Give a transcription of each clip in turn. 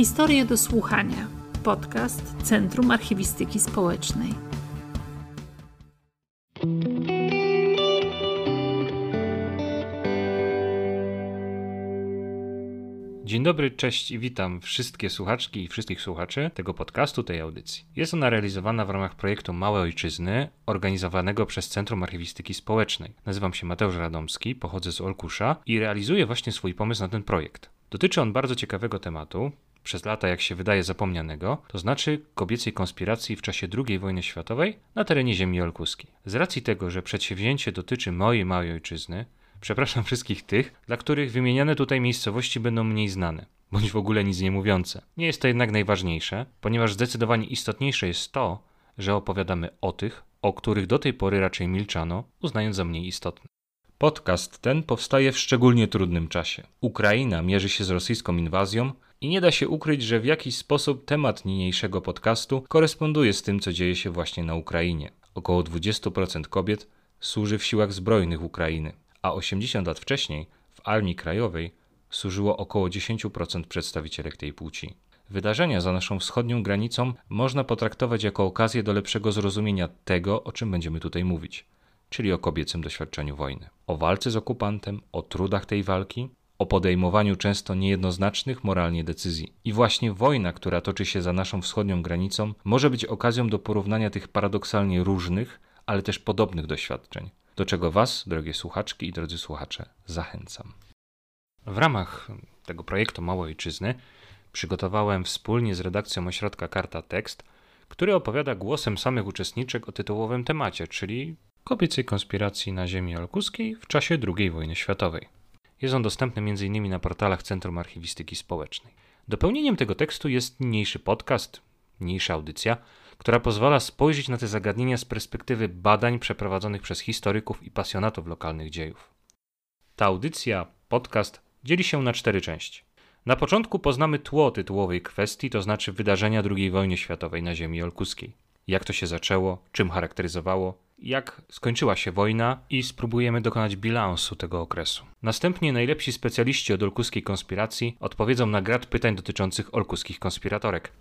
Historie do słuchania. Podcast Centrum Archiwistyki Społecznej. Dzień dobry, cześć i witam wszystkie słuchaczki i wszystkich słuchaczy tego podcastu, tej audycji. Jest ona realizowana w ramach projektu Małe Ojczyzny, organizowanego przez Centrum Archiwistyki Społecznej. Nazywam się Mateusz Radomski, pochodzę z Olkusza i realizuję właśnie swój pomysł na ten projekt. Dotyczy on bardzo ciekawego tematu, przez lata, jak się wydaje, zapomnianego, to znaczy kobiecej konspiracji w czasie II wojny światowej na terenie ziemi olkuskiej. Z racji tego, że przedsięwzięcie dotyczy mojej małej ojczyzny, przepraszam wszystkich tych, dla których wymieniane tutaj miejscowości będą mniej znane, bądź w ogóle nic nie mówiące. Nie jest to jednak najważniejsze, ponieważ zdecydowanie istotniejsze jest to, że opowiadamy o tych, o których do tej pory raczej milczano, uznając za mniej istotne. Podcast ten powstaje w szczególnie trudnym czasie. Ukraina mierzy się z rosyjską inwazją i nie da się ukryć, że w jakiś sposób temat niniejszego podcastu koresponduje z tym, co dzieje się właśnie na Ukrainie. Około 20% kobiet służy w siłach zbrojnych Ukrainy, a 80 lat wcześniej w Armii Krajowej służyło około 10% przedstawicielek tej płci. Wydarzenia za naszą wschodnią granicą można potraktować jako okazję do lepszego zrozumienia tego, o czym będziemy tutaj mówić czyli o kobiecym doświadczeniu wojny. O walce z okupantem, o trudach tej walki, o podejmowaniu często niejednoznacznych moralnie decyzji. I właśnie wojna, która toczy się za naszą wschodnią granicą, może być okazją do porównania tych paradoksalnie różnych, ale też podobnych doświadczeń, do czego Was, drogie słuchaczki i drodzy słuchacze, zachęcam. W ramach tego projektu Małej Ojczyzny przygotowałem wspólnie z redakcją ośrodka Karta tekst, który opowiada głosem samych uczestniczek o tytułowym temacie, czyli kobiecej konspiracji na ziemi olkuskiej w czasie II wojny światowej. Jest on dostępny m.in. na portalach Centrum Archiwistyki Społecznej. Dopełnieniem tego tekstu jest niniejszy podcast, niniejsza audycja, która pozwala spojrzeć na te zagadnienia z perspektywy badań przeprowadzonych przez historyków i pasjonatów lokalnych dziejów. Ta audycja, podcast, dzieli się na cztery części. Na początku poznamy tło tytułowej kwestii, to znaczy wydarzenia II wojny światowej na ziemi olkuskiej. Jak to się zaczęło, czym charakteryzowało, jak skończyła się wojna i spróbujemy dokonać bilansu tego okresu. Następnie najlepsi specjaliści od olkuskiej konspiracji odpowiedzą na grad pytań dotyczących olkuskich konspiratorek.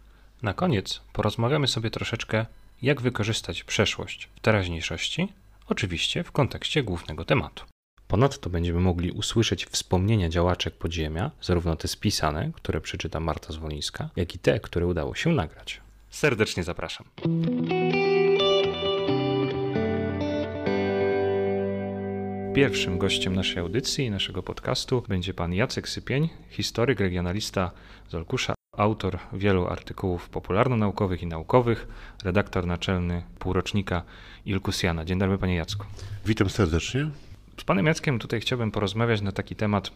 Na koniec porozmawiamy sobie troszeczkę, jak wykorzystać przeszłość w teraźniejszości, oczywiście w kontekście głównego tematu. Ponadto będziemy mogli usłyszeć wspomnienia działaczek podziemia, zarówno te spisane, które przeczyta Marta Zwolińska, jak i te, które udało się nagrać. Serdecznie zapraszam. Pierwszym gościem naszej audycji i naszego podcastu będzie pan Jacek Sypień, historyk, regionalista z Olkusza, autor wielu artykułów popularno-naukowych i naukowych, redaktor naczelny półrocznika Ilkusjana. Dzień dobry panie Jacku. Witam serdecznie. Z panem Jackiem tutaj chciałbym porozmawiać na taki temat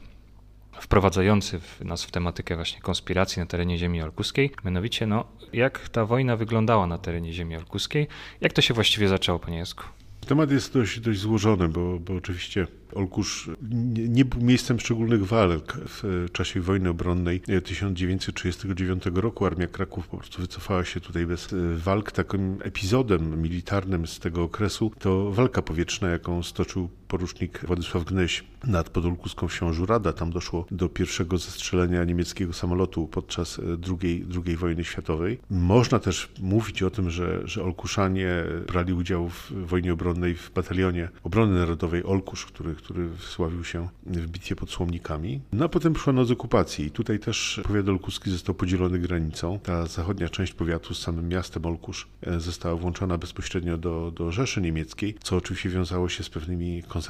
wprowadzający nas w tematykę właśnie konspiracji na terenie ziemi olkuskiej. Mianowicie, no, jak ta wojna wyglądała na terenie ziemi olkuskiej, jak to się właściwie zaczęło, panie Jacku? Temat jest dość, dość złożony, bo, bo oczywiście Olkusz nie, nie był miejscem szczególnych walk w czasie wojny obronnej 1939 roku. Armia Kraków po prostu wycofała się tutaj bez walk. Takim epizodem militarnym z tego okresu to walka powietrzna, jaką stoczył porucznik Władysław Gnyś nad podolkuską wsią Żurada. Tam doszło do pierwszego zestrzelenia niemieckiego samolotu podczas II, II wojny światowej. Można też mówić o tym, że, że Olkuszanie brali udział w wojnie obronnej w batalionie obrony narodowej Olkusz, który, który wsławił się w bitwie pod Słomnikami. No a potem przyszła noc okupacji i tutaj też powiat olkuski został podzielony granicą. Ta zachodnia część powiatu z samym miastem Olkusz e, została włączona bezpośrednio do, do Rzeszy Niemieckiej, co oczywiście wiązało się z pewnymi konsekwencjami.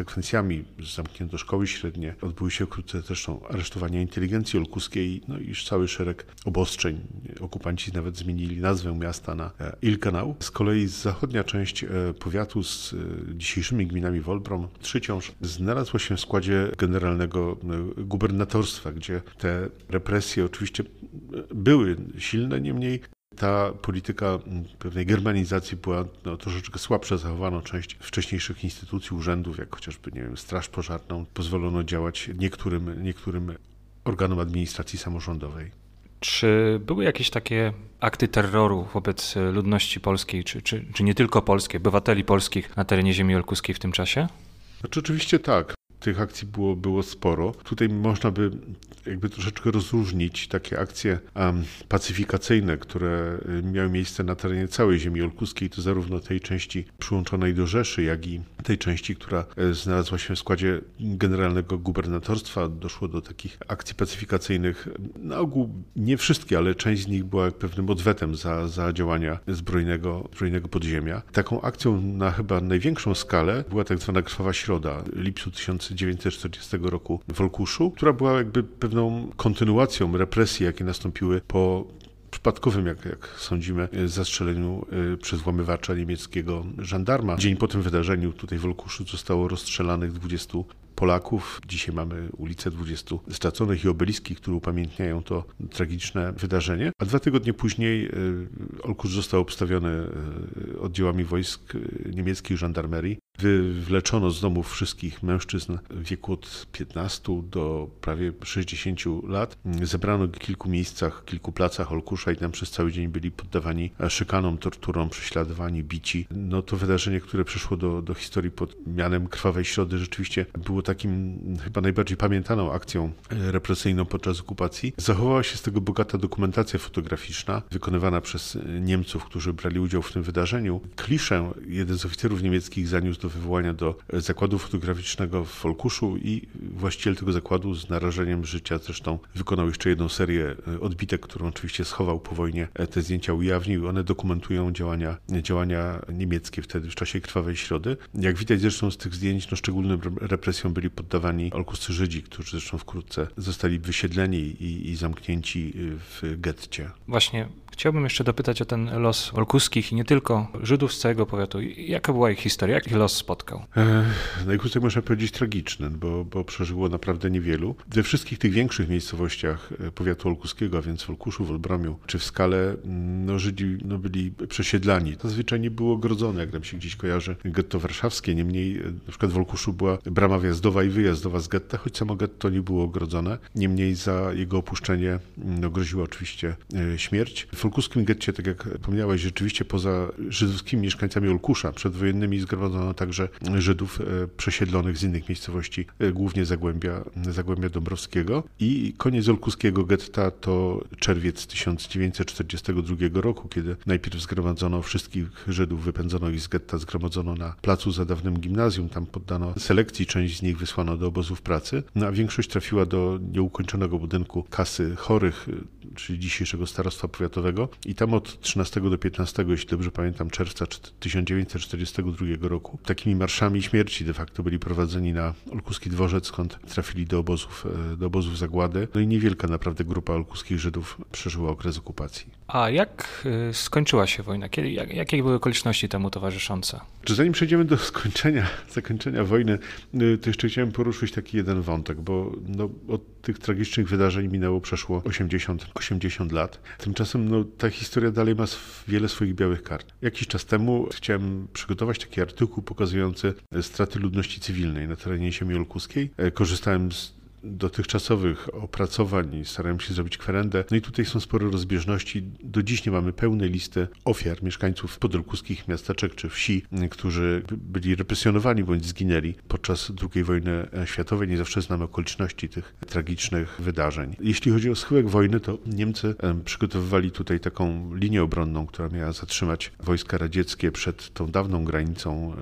Zamknięto szkoły średnie, odbyły się wkrótce zresztą aresztowania inteligencji olkuskiej, no i cały szereg obostrzeń. Okupanci nawet zmienili nazwę miasta na e, Ilkanał. Z kolei zachodnia część e, powiatu z dzisiejszymi gminami Wolbrom, Trzyciąż, znalazła się w składzie generalnego e, gubernatorstwa, gdzie te represje oczywiście były silne, niemniej ta polityka pewnej germanizacji była no, troszeczkę słabsza, zachowano część wcześniejszych instytucji, urzędów, jak chociażby, nie wiem, Straż Pożarną, pozwolono działać niektórym, niektórym organom administracji samorządowej. Czy były jakieś takie akty terroru wobec ludności polskiej, czy, czy, czy nie tylko polskiej, obywateli polskich na terenie ziemi olkuskiej w tym czasie? Znaczy, oczywiście tak. Tych akcji było, było sporo. Tutaj można by jakby troszeczkę rozróżnić takie akcje um, pacyfikacyjne, które y, miały miejsce na terenie całej ziemi olkuskiej, to zarówno tej części przyłączonej do Rzeszy, jak i tej części, która e, znalazła się w składzie generalnego gubernatorstwa. Doszło do takich akcji pacyfikacyjnych. Na ogół nie wszystkie, ale część z nich była pewnym odwetem za, za działania zbrojnego, zbrojnego podziemia. Taką akcją na chyba największą skalę była tak zwana Krwawa Środa lipcu 1940 roku w Olkuszu, która była jakby pewną kontynuacją represji, jakie nastąpiły po przypadkowym, jak, jak sądzimy, zastrzeleniu y, przez włamywacza niemieckiego żandarma. Dzień po tym wydarzeniu tutaj w Olkuszu zostało rozstrzelanych 20 Polaków. Dzisiaj mamy ulicę 20 straconych i obeliski, które upamiętniają to tragiczne wydarzenie. A dwa tygodnie później y, Olkusz został obstawiony oddziałami wojsk niemieckich żandarmerii. Wywleczono z domów wszystkich mężczyzn w wieku od 15 do prawie 60 lat. Zebrano w kilku miejscach, kilku placach Olkusza i tam przez cały dzień byli poddawani szykanom, torturom, prześladowani, bici. No to wydarzenie, które przeszło do, do historii pod mianem Krwawej Środy, rzeczywiście było takim chyba najbardziej pamiętaną akcją represyjną podczas okupacji. Zachowała się z tego bogata dokumentacja fotograficzna, wykonywana przez Niemców, którzy brali udział w tym wydarzeniu. Kliszę, jeden z oficerów niemieckich zaniósł do wywołania do zakładu fotograficznego w Folkuszu i właściciel tego zakładu z narażeniem życia zresztą wykonał jeszcze jedną serię e, odbitek, którą oczywiście schował po wojnie. E, te zdjęcia ujawnił. One dokumentują działania, działania niemieckie wtedy w czasie Krwawej Środy. Jak widać zresztą z tych zdjęć, no szczególnym represjom byli poddawani olkuscy Żydzi, którzy zresztą wkrótce zostali wysiedleni i, i zamknięci w getcie. Właśnie Chciałbym jeszcze dopytać o ten los olkuskich i nie tylko Żydów z całego powiatu. Jaka była ich historia? Jak ich los spotkał? E, można powiedzieć tragiczny, bo, bo przeżyło naprawdę niewielu. We wszystkich tych większych miejscowościach e, powiatu olkuskiego, a więc w Olkuszu, w Olbromiu czy w Skale, mm, no, Żydzi no, byli przesiedlani. Zazwyczaj nie było ogrodzone, jak nam się gdzieś kojarzy getto warszawskie. Niemniej e, na przykład w Olkuszu była brama wjazdowa i wyjazdowa z getta, choć samo getto nie było ogrodzone. Niemniej za jego opuszczenie mm, no, groziła oczywiście śmierć. W olkuskim getcie, tak jak wspomniałeś, rzeczywiście poza żydowskimi mieszkańcami Olkusza przedwojennymi zgromadzono także Żydów e, przesiedlonych z innych miejscowości, e, głównie Zagłębia, Zagłębia Dąbrowskiego. I koniec olkuskiego getta to czerwiec 1942 roku, kiedy najpierw zgromadzono wszystkich Żydów, wypędzono ich z getta, zgromadzono na placu za dawnym gimnazjum, tam poddano selekcji, część z nich wysłano do obozów pracy, no a większość trafiła do nieukończonego budynku kasy chorych, czyli dzisiejszego starostwa powiatowego i tam od 13 do 15, jeśli dobrze pamiętam, czerwca 1942 roku takimi marszami śmierci de facto byli prowadzeni na Olkuski Dworzec, skąd trafili do obozów, e, do obozów zagłady. No i niewielka naprawdę grupa olkuskich Żydów przeżyła okres okupacji. A jak y, skończyła się wojna? Kiedy, jak, jakie były okoliczności temu towarzyszące? Zanim przejdziemy do skończenia, zakończenia wojny, y, to jeszcze chciałem poruszyć taki jeden wątek, bo no, od tych tragicznych wydarzeń minęło przeszło 80, 80 lat. Tymczasem no, ta historia dalej ma wiele swoich białych kart. Jakiś czas temu chciałem przygotować taki artykuł pokazujący straty ludności cywilnej na terenie ziemi olkuskiej. E, korzystałem z dotychczasowych opracowań i starałem się zrobić kwerendę. No i tutaj są spore rozbieżności. Do dziś nie mamy pełnej listy ofiar mieszkańców podolkuskich miasteczek czy wsi, którzy byli represjonowani bądź zginęli podczas II wojny światowej. Nie zawsze znamy okoliczności tych tragicznych wydarzeń. Jeśli chodzi o schyłek wojny, to Niemcy przygotowywali tutaj taką linię obronną, która miała zatrzymać wojska radzieckie przed tą dawną granicą e,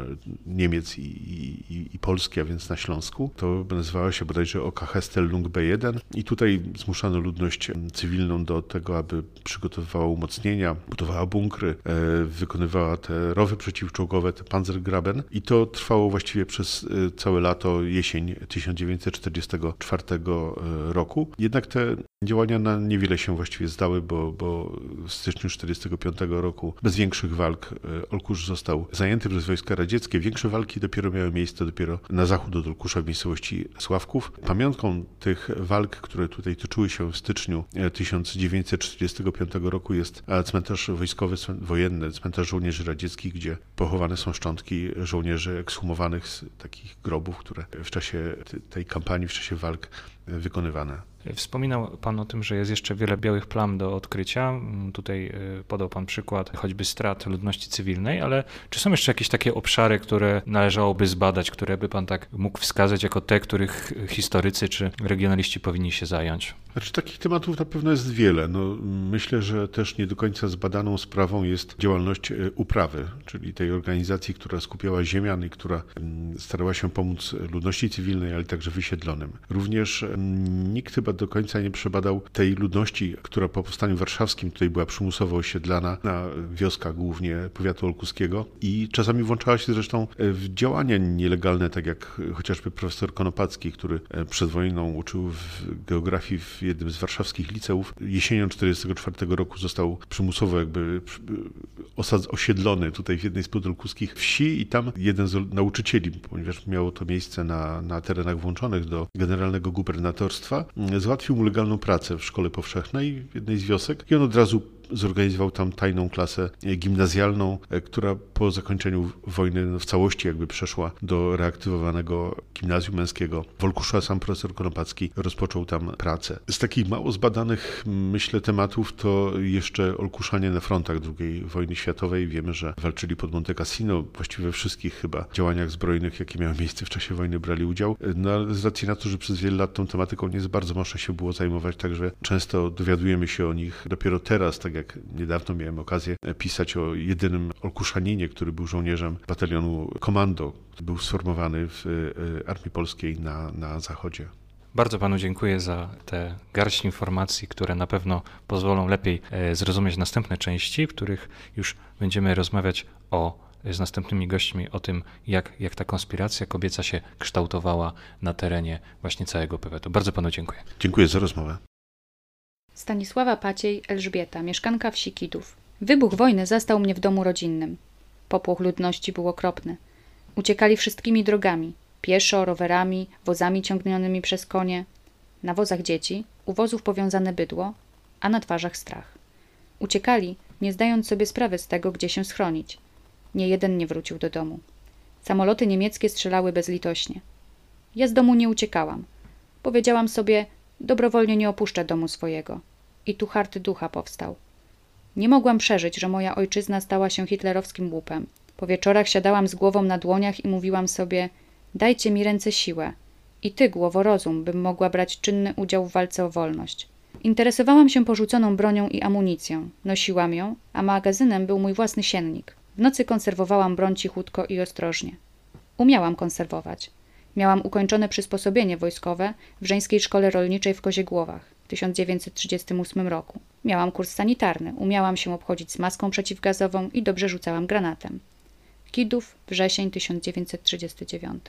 Niemiec i, i, i Polski, a więc na Śląsku. To nazywała się bodajże OKH Hestelung B1 i tutaj zmuszano ludność cywilną do tego, aby przygotowywała umocnienia, budowała bunkry, e, wykonywała te rowy przeciwczołgowe, te Panzergraben i to trwało właściwie przez e, całe lato, jesień 1944 e, roku. Jednak te działania na niewiele się właściwie zdały, bo, bo w styczniu 1945 roku bez większych walk Olkusz został zajęty przez wojska radzieckie. Większe walki dopiero miały miejsce dopiero na zachód od Olkusza w miejscowości Sławków. Pamiątką tych walk, które tutaj toczyły się w styczniu 1945 roku jest cmentarz wojskowy, wojenny, cmentarz żołnierzy radzieckich, gdzie pochowane są szczątki żołnierzy ekshumowanych z takich grobów, które w czasie tej kampanii, w czasie walk wykonywane. Wspominał Pan o tym, że jest jeszcze wiele białych plam do odkrycia. Tutaj y, podał Pan przykład choćby strat ludności cywilnej, ale czy są jeszcze jakieś takie obszary, które należałoby zbadać, które by Pan tak mógł wskazać jako te, których historycy czy regionaliści powinni się zająć? Znaczy, takich tematów na pewno jest wiele. No, myślę, że też nie do końca zbadaną sprawą jest działalność e, uprawy, czyli tej organizacji, która skupiała ziemian i która starała się pomóc ludności cywilnej, ale także wysiedlonym. Również nikt chyba do końca nie przebadał tej ludności, która po powstaniu warszawskim tutaj była przymusowo osiedlana na wioskach głównie powiatu olkuskiego i czasami włączała się zresztą e, w działania nielegalne, tak jak chociażby profesor Konopacki, który e, przed wojną uczył w geografii w jednym z warszawskich liceów. Jesienią 1944 roku został przymusowo jakby osad, osiedlony tutaj w jednej z podolkuskich wsi i tam jeden z nauczycieli, ponieważ miało to miejsce na, na terenach włączonych do generalnego gubernatorstwa, załatwił mu legalną pracę w szkole powszechnej w jednej z wiosek i on od razu zorganizował tam tajną klasę gimnazjalną, e, która po zakończeniu wojny w całości jakby przeszła do reaktywowanego gimnazjum męskiego. Wolkusza sam profesor Konopacki rozpoczął tam pracę. Z takich mało zbadanych, myślę, tematów to jeszcze Olkuszanie na frontach II wojny światowej. Wiemy, że walczyli pod Monte Cassino, właściwie we wszystkich chyba działaniach zbrojnych, jakie miały miejsce w czasie wojny, brali udział. No ale z racji na to, że przez wiele lat tą tematyką nie bardzo można się było zajmować, także często dowiadujemy się o nich dopiero teraz, tak jak jak niedawno miałem okazję pisać o jedynym Olkuszaninie, który był żołnierzem batalionu Komando, który był sformowany w e, Armii Polskiej na, na Zachodzie. Bardzo panu dziękuję za te garść informacji, które na pewno pozwolą lepiej e, zrozumieć następne części, w których już będziemy rozmawiać o z następnymi gośćmi o tym, jak, jak ta konspiracja kobieca się kształtowała na terenie właśnie całego powiatu. Bardzo panu dziękuję. Dziękuję za rozmowę. Stanisława Paciej, Elżbieta, mieszkanka wsi Kitów. Wybuch wojny zastał mnie w domu rodzinnym. Popłoch ludności był okropny. Uciekali wszystkimi drogami. Pieszo, rowerami, wozami ciągnionymi przez konie. Na wozach dzieci, u wozów powiązane bydło, a na twarzach strach. Uciekali, nie zdając sobie sprawy z tego, gdzie się schronić. Nie jeden nie wrócił do domu. Samoloty niemieckie strzelały bezlitośnie. Ja z domu nie uciekałam. Powiedziałam sobie, dobrowolnie nie opuszczę domu swojego i tu harty ducha powstał. Nie mogłam przeżyć, że moja ojczyzna stała się hitlerowskim łupem. Po wieczorach siadałam z głową na dłoniach i mówiłam sobie: Dajcie mi ręce siłę. I ty, głowo rozum, bym mogła brać czynny udział w walce o wolność. Interesowałam się porzuconą bronią i amunicją. Nosiłam ją, a magazynem był mój własny siennik. W nocy konserwowałam broń cichutko i ostrożnie. Umiałam konserwować. Miałam ukończone przysposobienie wojskowe w żeńskiej szkole rolniczej w Koziegłowach. 1938 roku. Miałam kurs sanitarny, umiałam się obchodzić z maską przeciwgazową i dobrze rzucałam granatem. Kidów, wrzesień 1939.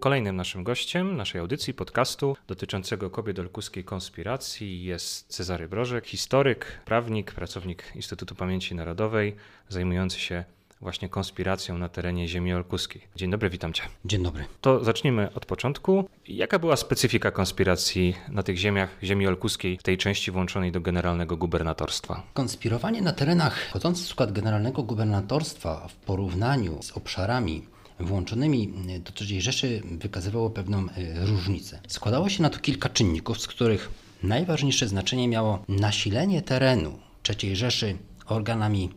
Kolejnym naszym gościem naszej audycji, podcastu dotyczącego kobiet olkuskiej konspiracji jest Cezary Brożek, historyk, prawnik, pracownik Instytutu Pamięci Narodowej, zajmujący się właśnie konspiracją na terenie ziemi olkuskiej. Dzień dobry, witam cię. Dzień dobry. To zacznijmy od początku. Jaka była specyfika konspiracji na tych ziemiach ziemi olkuskiej, w tej części włączonej do generalnego gubernatorstwa? Konspirowanie na terenach wchodzących w skład generalnego gubernatorstwa w porównaniu z obszarami włączonymi do III Rzeszy wykazywało pewną e, różnicę. Składało się na to kilka czynników, z których najważniejsze znaczenie miało nasilenie terenu III Rzeszy organami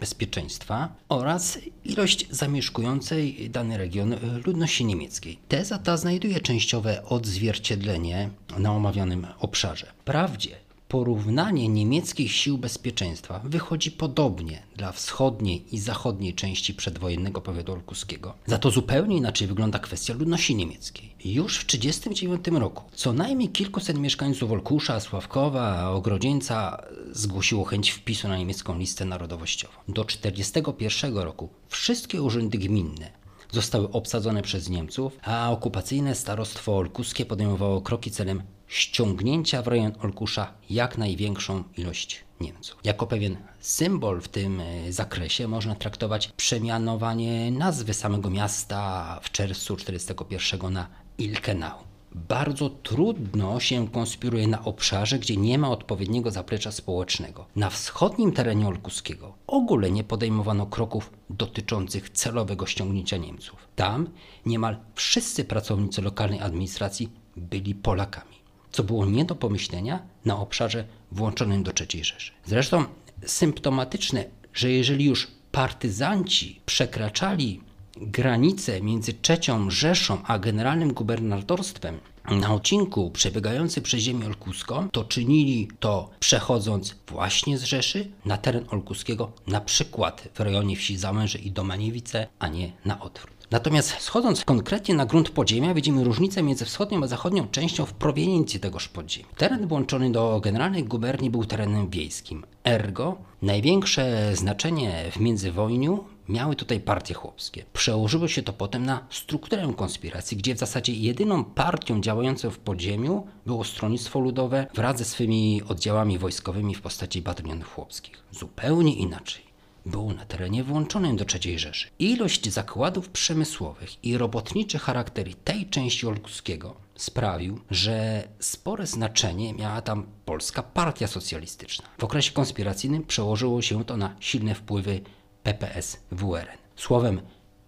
bezpieczeństwa oraz ilość zamieszkującej dany region ludności niemieckiej. Teza ta znajduje częściowe odzwierciedlenie na omawianym obszarze. Wprawdzie porównanie niemieckich sił bezpieczeństwa wychodzi podobnie dla wschodniej i zachodniej części przedwojennego powiatu olkuskiego. Za to zupełnie inaczej wygląda kwestia ludności niemieckiej. Już w 1939 roku co najmniej kilkuset mieszkańców Olkusza, Sławkowa, Ogrodzieńca zgłosiło chęć wpisu na niemiecką listę narodowościową. Do 1941 roku wszystkie urzędy gminne zostały obsadzone przez Niemców, a okupacyjne starostwo olkuskie podejmowało kroki celem ściągnięcia w rejon Olkusza jak największą ilość Niemców. Jako pewien symbol w tym e, zakresie można traktować przemianowanie nazwy samego miasta w czerwcu 1941 na Ilkenau. bardzo trudno się konspiruje na obszarze, gdzie nie ma odpowiedniego zaplecza społecznego. Na wschodnim terenie Olkuskiego ogóle nie podejmowano kroków dotyczących celowego ściągnięcia Niemców. Tam niemal wszyscy pracownicy lokalnej administracji byli Polakami, co było nie do pomyślenia na obszarze włączonym do III Rzeszy. Zresztą symptomatyczne, że jeżeli już partyzanci przekraczali granice między trzecią Rzeszą a generalnym gubernatorstwem na odcinku przebiegający przez ziemię olkuską, to czynili to przechodząc właśnie z Rzeszy na teren olkuskiego, na przykład w rejonie wsi Załęże i Domaniewice, a nie na odwrót. Natomiast schodząc konkretnie na grunt podziemia, widzimy różnicę między wschodnią a zachodnią częścią w proweniencji tegoż podziemia. Teren włączony do generalnej guberni był terenem wiejskim. Ergo, największe znaczenie w międzywojniu miały tutaj partie chłopskie. Przełożyło się to potem na strukturę konspiracji, gdzie w zasadzie jedyną partią działającą w podziemiu było Stronnictwo Ludowe wraz ze swymi oddziałami wojskowymi w postaci batalionów chłopskich. Zupełnie inaczej było na terenie włączonym do III Rzeszy. Ilość zakładów przemysłowych i robotniczy charakter tej części Olkuskiego sprawił, że spore znaczenie miała tam Polska Partia Socjalistyczna. W okresie konspiracyjnym przełożyło się to na silne wpływy PPS WRN. Słowem,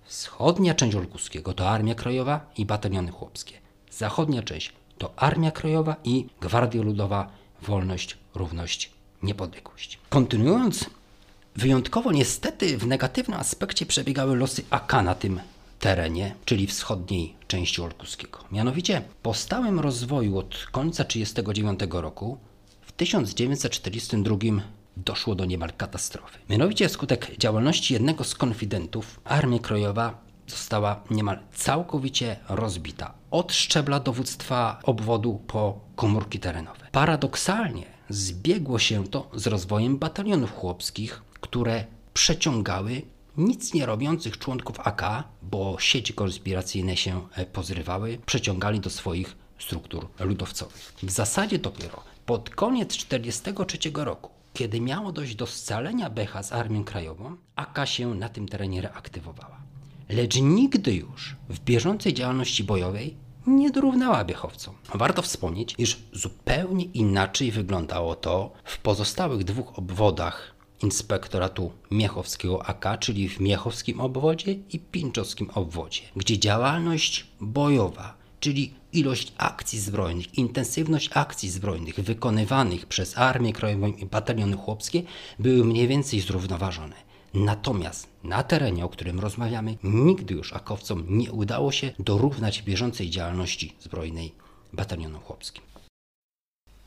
wschodnia część Olkuskiego to Armia Krajowa i bataliony chłopskie. Zachodnia część to Armia Krajowa i Gwardia Ludowa Wolność, Równość, Niepodległość. Kontynuując Wyjątkowo niestety w negatywnym aspekcie przebiegały losy AK na tym terenie, czyli wschodniej części Olkuskiego. Mianowicie po stałym rozwoju od końca 1939 roku w 1942 doszło do niemal katastrofy. Mianowicie wskutek działalności jednego z konfidentów Armia Krajowa została niemal całkowicie rozbita od szczebla dowództwa obwodu po komórki terenowe. Paradoksalnie zbiegło się to z rozwojem batalionów chłopskich, które przeciągały nic nie robiących członków AK, bo sieci konspiracyjne się e, pozrywały, przeciągali do swoich struktur ludowcowych. W zasadzie dopiero pod koniec 1943 roku, kiedy miało dojść do scalenia Becha z Armią Krajową, AK się na tym terenie reaktywowała. Lecz nigdy już w bieżącej działalności bojowej nie dorównała Biechowcom. Warto wspomnieć, iż zupełnie inaczej wyglądało to w pozostałych dwóch obwodach inspektoratu miechowskiego AK, czyli w miechowskim obwodzie i pinczowskim obwodzie, gdzie działalność bojowa, czyli ilość akcji zbrojnych, intensywność akcji zbrojnych wykonywanych przez Armię Krajową i bataliony chłopskie były mniej więcej zrównoważone. Natomiast na terenie, o którym rozmawiamy, nigdy już akowcom nie udało się dorównać bieżącej działalności zbrojnej batalionom chłopskim.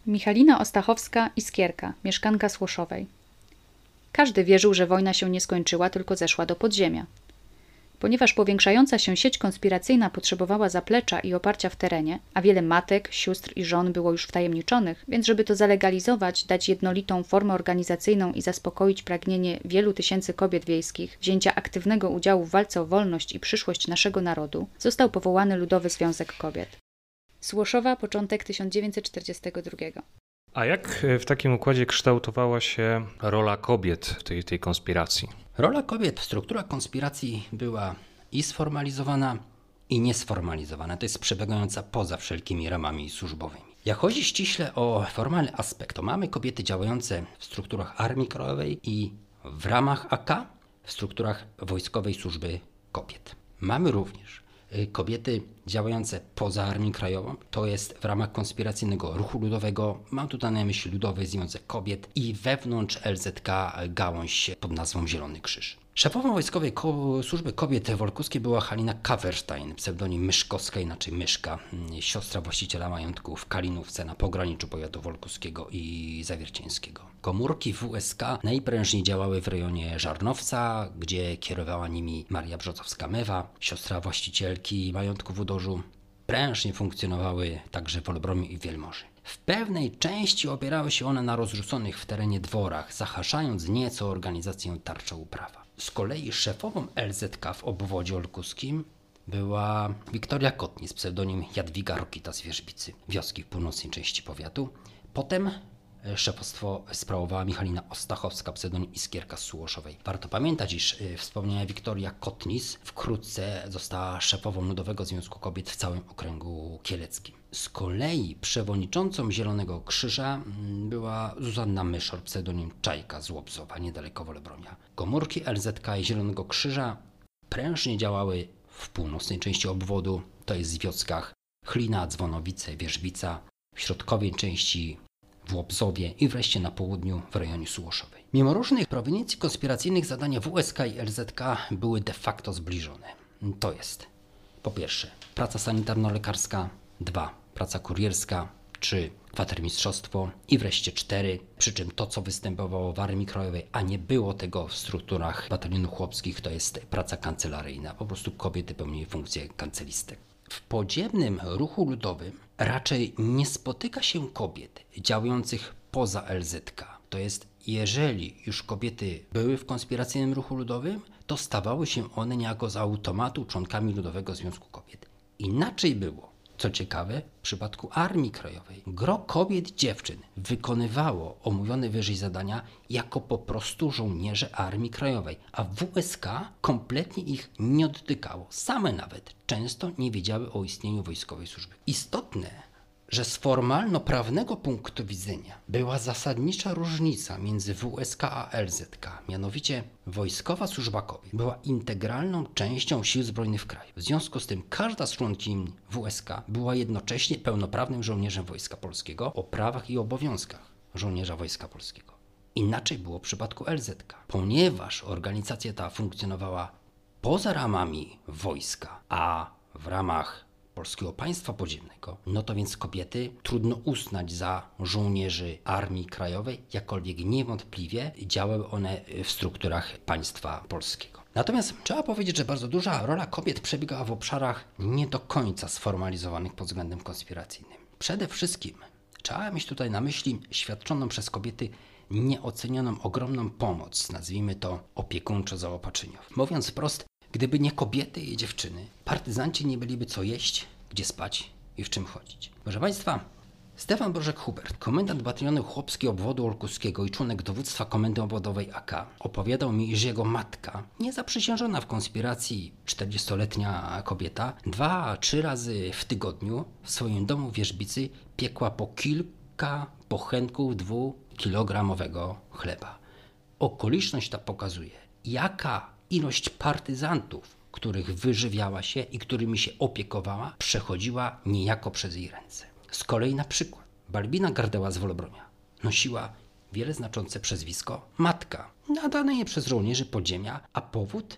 Michalina Ostachowska-Iskierka, mieszkanka Słoszowej. Każdy wierzył, że wojna się nie skończyła, tylko zeszła do podziemia. Ponieważ powiększająca się sieć konspiracyjna potrzebowała zaplecza i oparcia w terenie, a wiele matek, sióstr i żon było już wtajemniczonych, więc żeby to zalegalizować, dać jednolitą formę organizacyjną i zaspokoić pragnienie wielu tysięcy kobiet wiejskich wzięcia aktywnego udziału w walce o wolność i przyszłość naszego narodu, został powołany Ludowy Związek Kobiet. Słoszowa, początek 1942. A jak w takim układzie kształtowała się rola kobiet w tej, tej konspiracji? Rola kobiet w strukturach konspiracji była i sformalizowana, i niesformalizowana. To jest przebiegająca poza wszelkimi ramami służbowymi. Jak chodzi ściśle o formalny aspekt, to mamy kobiety działające w strukturach Armii Krajowej i w ramach AK w strukturach Wojskowej Służby Kobiet. Mamy również kobiety działające poza Armią Krajową, to jest w ramach konspiracyjnego ruchu ludowego, mam tutaj na myśli Ludowy Związek Kobiet i wewnątrz LZK gałąź pod nazwą Zielony Krzyż. Szefową Wojskowej Ko Służby Kobiet Wolkuskiej była Halina Kawerstein, pseudonim Myszkowska, inaczej Myszka, mm, siostra właściciela majątku w Kalinówce na pograniczu powiatu wolkuskiego i zawiercieńskiego. Komórki WSK najprężniej działały w rejonie Żarnowca, gdzie kierowała nimi Maria Brzozowska-Mewa, siostra właścicielki majątku w Udorzu. Prężnie funkcjonowały także w Olbromiu i Wielmorzy. W pewnej części opierały się one na rozrzuconych w terenie dworach, zahaszając nieco organizację tarcza uprawa. Z kolei szefową LZK w obwodzie olkuskim była Wiktoria Kotni z pseudonim Jadwiga Rokita z Wierzbicy, wioski w północnej części powiatu. Potem szefostwo sprawowała Michalina Ostachowska, pseudonim Iskierka z. Warto pamiętać, iż y, wspomniana Wiktoria Kotnis wkrótce została szefową Ludowego Związku Kobiet w całym okręgu kieleckim. Z kolei przewodniczącą Zielonego Krzyża mm, była Zuzanna Myszor, pseudonim Czajka z Łobzowa, niedaleko Wolebromia. Komórki LZK i Zielonego Krzyża prężnie działały w północnej części obwodu, to jest w wioskach Chlina, Dzwonowice, Wierzbica, w środkowej części w Łobzowie i wreszcie na południu w rejonie Sułoszowej. Mimo różnych proweniencji konspiracyjnych zadania WSK i LZK były de facto zbliżone. To jest po pierwsze praca sanitarno-lekarska, dwa praca kurierska, trzy kwatermistrzostwo i wreszcie cztery, przy czym to, co występowało w Armii Krajowej, a nie było tego w strukturach batalionów chłopskich, to jest praca kancelaryjna. Po prostu kobiety pełniły funkcję kancelistek. W podziemnym ruchu ludowym raczej nie spotyka się kobiet działających poza LZK. To jest, jeżeli już kobiety były w konspiracyjnym ruchu ludowym, to stawały się one niejako z automatu członkami Ludowego Związku Kobiet. Inaczej było co ciekawe, w przypadku Armii Krajowej gro kobiet i dziewczyn wykonywało omówione wyżej zadania jako po prostu żołnierze Armii Krajowej, a WSK kompletnie ich nie dotykało. Same nawet często nie wiedziały o istnieniu wojskowej służby. Istotne, że z formalno-prawnego punktu widzenia była zasadnicza różnica między WSK a LZK, mianowicie Wojskowa Służba Kobiet była integralną częścią Sił Zbrojnych w kraju. W związku z tym każda z członkiń WSK była jednocześnie pełnoprawnym żołnierzem Wojska Polskiego o prawach i obowiązkach żołnierza Wojska Polskiego. Inaczej było w przypadku LZK, ponieważ organizacja ta funkcjonowała poza ramami wojska, a w ramach polskiego państwa podziemnego, no to więc kobiety trudno uznać za żołnierzy Armii Krajowej, jakkolwiek niewątpliwie działały one w strukturach państwa polskiego. Natomiast trzeba powiedzieć, że bardzo duża rola kobiet przebiegała w obszarach nie do końca sformalizowanych pod względem konspiracyjnym. Przede wszystkim trzeba mieć tutaj na myśli świadczoną przez kobiety nieocenioną ogromną pomoc, nazwijmy to opiekuńczo-zaopatrzeniow. Mówiąc wprost, Gdyby nie kobiety i dziewczyny, partyzanci nie byliby co jeść, gdzie spać i w czym chodzić. Proszę Państwa, Stefan Bożek-Hubert, komendant batalionu chłopskiego obwodu olkuskiego i członek dowództwa komendy obwodowej AK, opowiadał mi, że jego matka, niezaprzysiężona w konspiracji 40-letnia kobieta, dwa, trzy razy w tygodniu w swoim domu Wierzbicy piekła po kilka pochenków dwukilogramowego chleba. Okoliczność ta pokazuje, jaka ilość partyzantów, których wyżywiała się i którymi się opiekowała, przechodziła niejako przez jej ręce. Z kolei na przykład Balbina Gardeła z Wolobromia nosiła wiele znaczące przezwisko Matka, nadane je przez żołnierzy podziemia, a powód?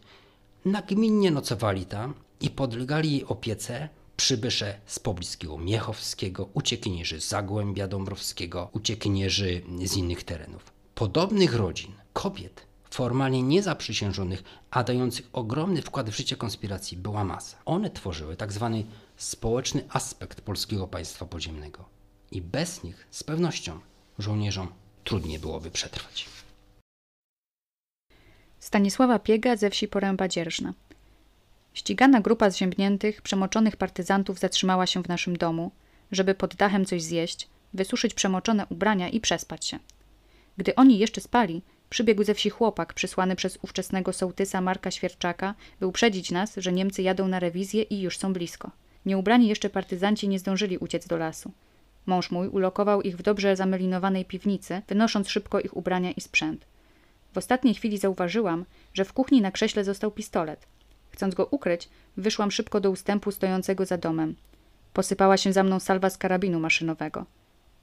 Nagminnie nocowali tam i podlegali jej opiece przybysze z pobliskiego Miechowskiego, uciekinierzy z Zagłębia Dąbrowskiego, uciekinierzy z innych terenów. Podobnych rodzin, kobiet formalnie niezaprzysiężonych, a dających ogromny wkład w życie konspiracji była masa. One tworzyły tak zwany społeczny aspekt polskiego państwa podziemnego. I bez nich z pewnością żołnierzom trudniej byłoby przetrwać. Stanisława Piega ze wsi Poręba Dzierżna. Ścigana grupa zziębniętych, przemoczonych partyzantów zatrzymała się w naszym domu, żeby pod dachem coś zjeść, wysuszyć przemoczone ubrania i przespać się. Gdy oni jeszcze spali, Przybiegł ze wsi chłopak przysłany przez ówczesnego sołtysa Marka Świerczaka, by uprzedzić nas, że Niemcy jadą na rewizję i już są blisko. Nieubrani jeszcze partyzanci nie zdążyli uciec do lasu. Mąż mój ulokował ich w dobrze zamelinowanej piwnicy, wynosząc szybko ich ubrania i sprzęt. W ostatniej chwili zauważyłam, że w kuchni na krześle został pistolet. Chcąc go ukryć, wyszłam szybko do ustępu stojącego za domem. Posypała się za mną salwa z karabinu maszynowego.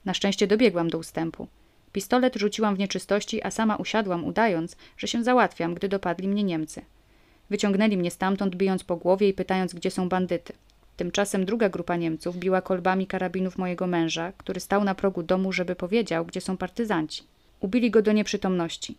Na szczęście dobiegłam do ustępu. Pistolet rzuciłam w nieczystości, a sama usiadłam, udając, że się załatwiam, gdy dopadli mnie Niemcy. Wyciągnęli mnie stamtąd, bijąc po głowie i pytając, gdzie są bandyty. Tymczasem druga grupa Niemców biła kolbami karabinów mojego męża, który stał na progu domu, żeby powiedział, gdzie są partyzanci. Ubili go do nieprzytomności.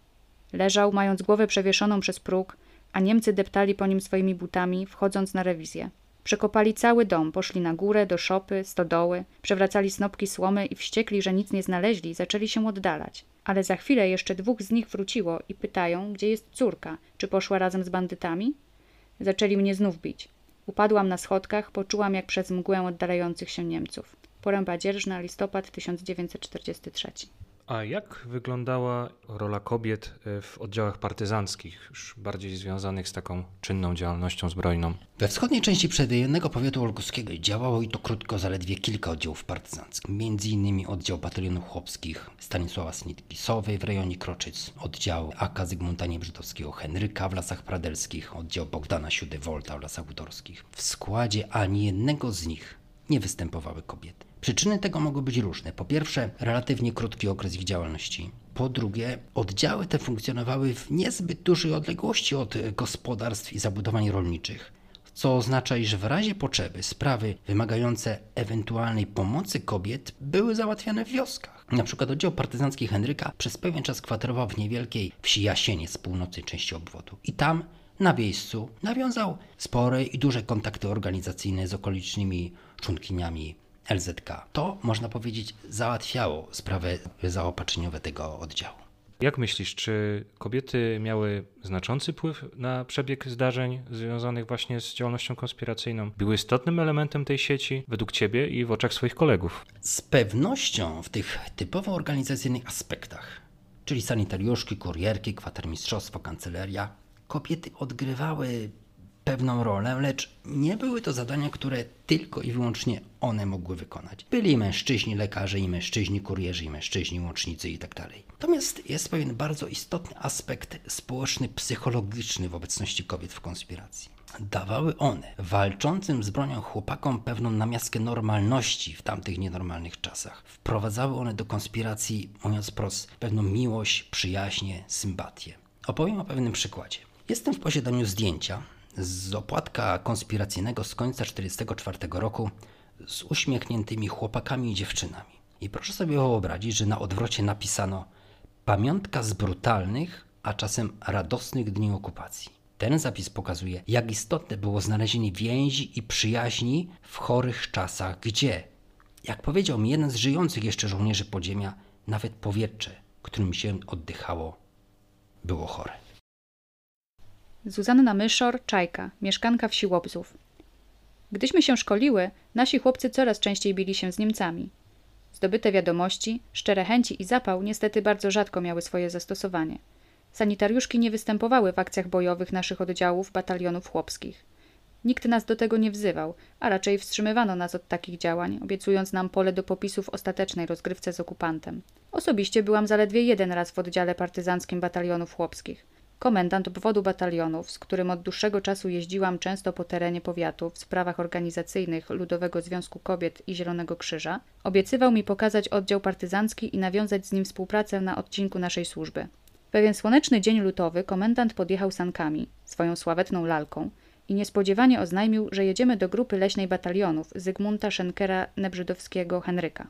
Leżał, mając głowę przewieszoną przez próg, a Niemcy deptali po nim swoimi butami, wchodząc na rewizję. Przekopali cały dom, poszli na górę, do szopy, stodoły, przewracali snopki słomy i wściekli, że nic nie znaleźli, zaczęli się oddalać. Ale za chwilę jeszcze dwóch z nich wróciło i pytają, gdzie jest córka, czy poszła razem z bandytami? Zaczęli mnie znów bić. Upadłam na schodkach, poczułam jak przez mgłę oddalających się Niemców. Poręba Dzierżna, listopad 1943. A jak wyglądała rola kobiet e, w oddziałach partyzanckich, już bardziej związanych z taką czynną działalnością zbrojną? We wschodniej części przedwojennego powiatu olkuskiego działało i to krótko zaledwie kilka oddziałów partyzanckich. Innymi oddział batalionów chłopskich Stanisława Snitkisowej w rejonie Kroczyc, oddział AK Zygmunta Niebrzydowskiego Henryka w Lasach Pradelskich, oddział Bogdana Siódy-Wolta w Lasach Utorskich. W składzie ani jednego z nich nie występowały kobiety. Przyczyny tego mogły być różne. Po pierwsze, relatywnie krótki okres ich działalności. Po drugie, oddziały te funkcjonowały w niezbyt dużej odległości od gospodarstw i zabudowań rolniczych, co oznacza, iż w razie potrzeby sprawy wymagające ewentualnej pomocy kobiet były załatwiane w wioskach. Na przykład oddział partyzancki Henryka przez pewien czas kwaterował w niewielkiej wsi Jasienie z północnej części obwodu. I tam na miejscu nawiązał spore i duże kontakty organizacyjne z okolicznymi członkiniami LZK. To, można powiedzieć, załatwiało sprawę zaopatrzeniowe tego oddziału. Jak myślisz, czy kobiety miały znaczący wpływ na przebieg zdarzeń związanych właśnie z działalnością konspiracyjną? Były istotnym elementem tej sieci według Ciebie i w oczach swoich kolegów? Z pewnością w tych typowo organizacyjnych aspektach, czyli sanitariuszki, kurierki, kwatermistrzostwo, kancelaria, kobiety odgrywały pewną rolę, lecz nie były to zadania, które tylko i wyłącznie one mogły wykonać. Byli mężczyźni lekarze i mężczyźni kurierzy i mężczyźni łącznicy itd. Tak Natomiast jest pewien bardzo istotny aspekt społeczny, psychologiczny w obecności kobiet w konspiracji. Dawały one walczącym z bronią chłopakom pewną namiastkę normalności w tamtych nienormalnych czasach. Wprowadzały one do konspiracji, mówiąc prost, pewną miłość, przyjaźnie, sympatię. Opowiem o pewnym przykładzie. Jestem w posiadaniu zdjęcia z opłatka konspiracyjnego z końca 1944 roku z uśmiechniętymi chłopakami i dziewczynami. I proszę sobie wyobrazić, że na odwrocie napisano pamiątka z brutalnych, a czasem radosnych dni okupacji. Ten zapis pokazuje, jak istotne było znalezienie więzi i przyjaźni w chorych czasach, gdzie, jak powiedział mi jeden z żyjących jeszcze żołnierzy podziemia, nawet powietrze, którym się oddychało, było chore. Zuzanna Myszor, Czajka, mieszkanka wsi Łobzów. Gdyśmy się szkoliły, nasi chłopcy coraz częściej bili się z Niemcami. Zdobyte wiadomości, szczere chęci i zapał niestety bardzo rzadko miały swoje zastosowanie. Sanitariuszki nie występowały w akcjach bojowych naszych oddziałów batalionów chłopskich. Nikt nas do tego nie wzywał, a raczej wstrzymywano nas od takich działań, obiecując nam pole do popisów ostatecznej rozgrywce z okupantem. Osobiście byłam zaledwie jeden raz w oddziale partyzanckim batalionów chłopskich. Komendant obwodu batalionów, z którym od dłuższego czasu jeździłam często po terenie powiatu w sprawach organizacyjnych Ludowego Związku Kobiet i Zielonego Krzyża, obiecywał mi pokazać oddział partyzancki i nawiązać z nim współpracę na odcinku naszej służby. Pewien słoneczny dzień lutowy komendant podjechał sankami, swoją sławetną lalką, i niespodziewanie oznajmił, że jedziemy do grupy leśnej batalionów Zygmunta Schenkera Nebrzydowskiego Henryka.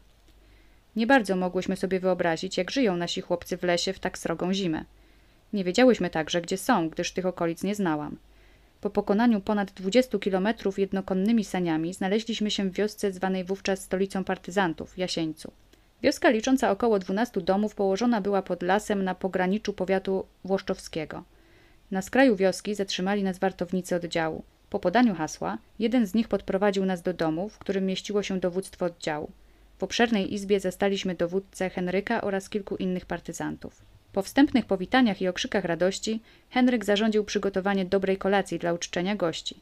Nie bardzo mogłyśmy sobie wyobrazić, jak żyją nasi chłopcy w lesie w tak srogą zimę. Nie wiedziałyśmy także, gdzie są, gdyż tych okolic nie znałam. Po pokonaniu ponad 20 kilometrów jednokonnymi saniami znaleźliśmy się w wiosce zwanej wówczas stolicą partyzantów, Jasieńcu. Wioska licząca około 12 domów położona była pod lasem na pograniczu powiatu włoszczowskiego. Na skraju wioski zatrzymali nas wartownicy oddziału. Po podaniu hasła, jeden z nich podprowadził nas do domu, w którym mieściło się dowództwo oddziału. W obszernej izbie zastaliśmy dowódcę Henryka oraz kilku innych partyzantów. Po wstępnych powitaniach i okrzykach radości, Henryk zarządził przygotowanie dobrej kolacji dla uczczenia gości.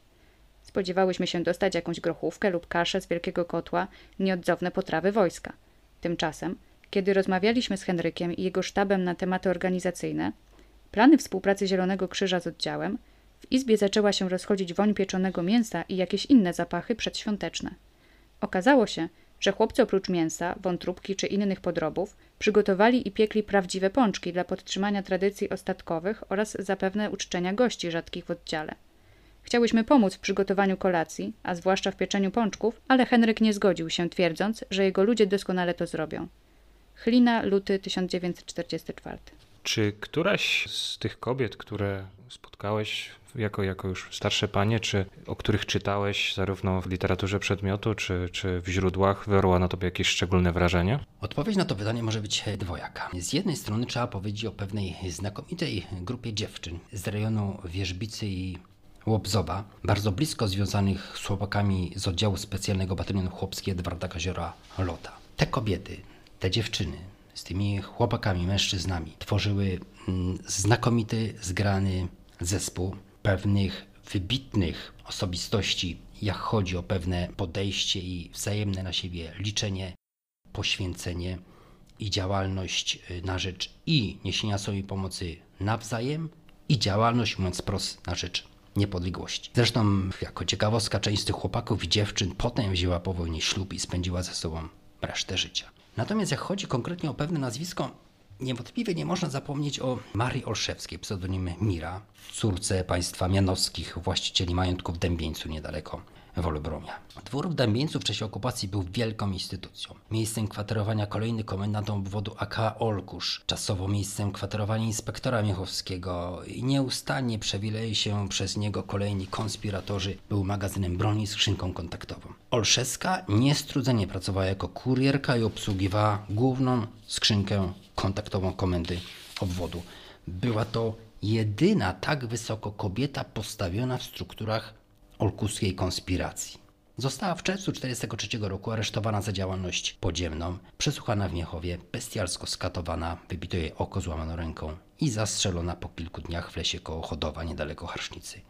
Spodziewałyśmy się dostać jakąś grochówkę lub kaszę z wielkiego kotła, nieodzowne potrawy wojska. Tymczasem, kiedy rozmawialiśmy z Henrykiem i jego sztabem na tematy organizacyjne, plany współpracy Zielonego Krzyża z oddziałem, w izbie zaczęła się rozchodzić woń pieczonego mięsa i jakieś inne zapachy przedświąteczne. Okazało się, że chłopcy oprócz mięsa, wątróbki czy innych podrobów przygotowali i piekli prawdziwe pączki dla podtrzymania tradycji ostatkowych oraz zapewne uczczenia gości rzadkich w oddziale. Chciałyśmy pomóc w przygotowaniu kolacji, a zwłaszcza w pieczeniu pączków, ale Henryk nie zgodził się, twierdząc, że jego ludzie doskonale to zrobią. Chlina, luty 1944. Czy któraś z tych kobiet, które spotkałeś jako, jako już starsze panie, czy o których czytałeś zarówno w literaturze przedmiotu, czy, czy w źródłach, wywarła na tobie jakieś szczególne wrażenie? Odpowiedź na to pytanie może być dwojaka. Z jednej strony trzeba powiedzieć o pewnej znakomitej grupie dziewczyn z rejonu Wierzbicy i Łobzoba, bardzo blisko związanych z chłopakami z oddziału specjalnego batalionu chłopskiego Edwarda Kaziora Lota. Te kobiety, te dziewczyny z tymi chłopakami, mężczyznami tworzyły mm, znakomity, zgrany zespół pewnych wybitnych osobistości, jak chodzi o pewne podejście i wzajemne na siebie liczenie, poświęcenie i działalność y, na rzecz i niesienia sobie pomocy nawzajem i działalność, mówiąc wprost, na rzecz niepodległości. Zresztą, jako ciekawostka, część z tych chłopaków i dziewczyn potem wzięła po wojnie ślub i spędziła ze sobą resztę życia. Natomiast jak chodzi konkretnie o pewne nazwisko, niewątpliwie nie można zapomnieć o Marii Olszewskiej, pseudonimie Mira, córce państwa Mianowskich, właścicieli majątków w Dębieńcu niedaleko Wolobromia. Dwór w Dębieńcu w czasie okupacji był wielką instytucją. Miejscem kwaterowania kolejny komendant obwodu AK Olkusz, czasowo miejscem kwaterowania inspektora Miechowskiego i nieustannie przewileje się przez niego kolejni konspiratorzy, był magazynem broni z skrzynką kontaktową. Olszewska niestrudzenie pracowała jako kurierka i obsługiwała główną skrzynkę kontaktową komendy obwodu. Była to jedyna tak wysoko kobieta postawiona w strukturach olkuskiej konspiracji. Została w czerwcu 1943 roku aresztowana za działalność podziemną, przesłuchana w Miechowie, bestialsko skatowana, wybito jej oko, złamano ręką i zastrzelona po kilku dniach w lesie koło Chodowa, niedaleko Harsznicy.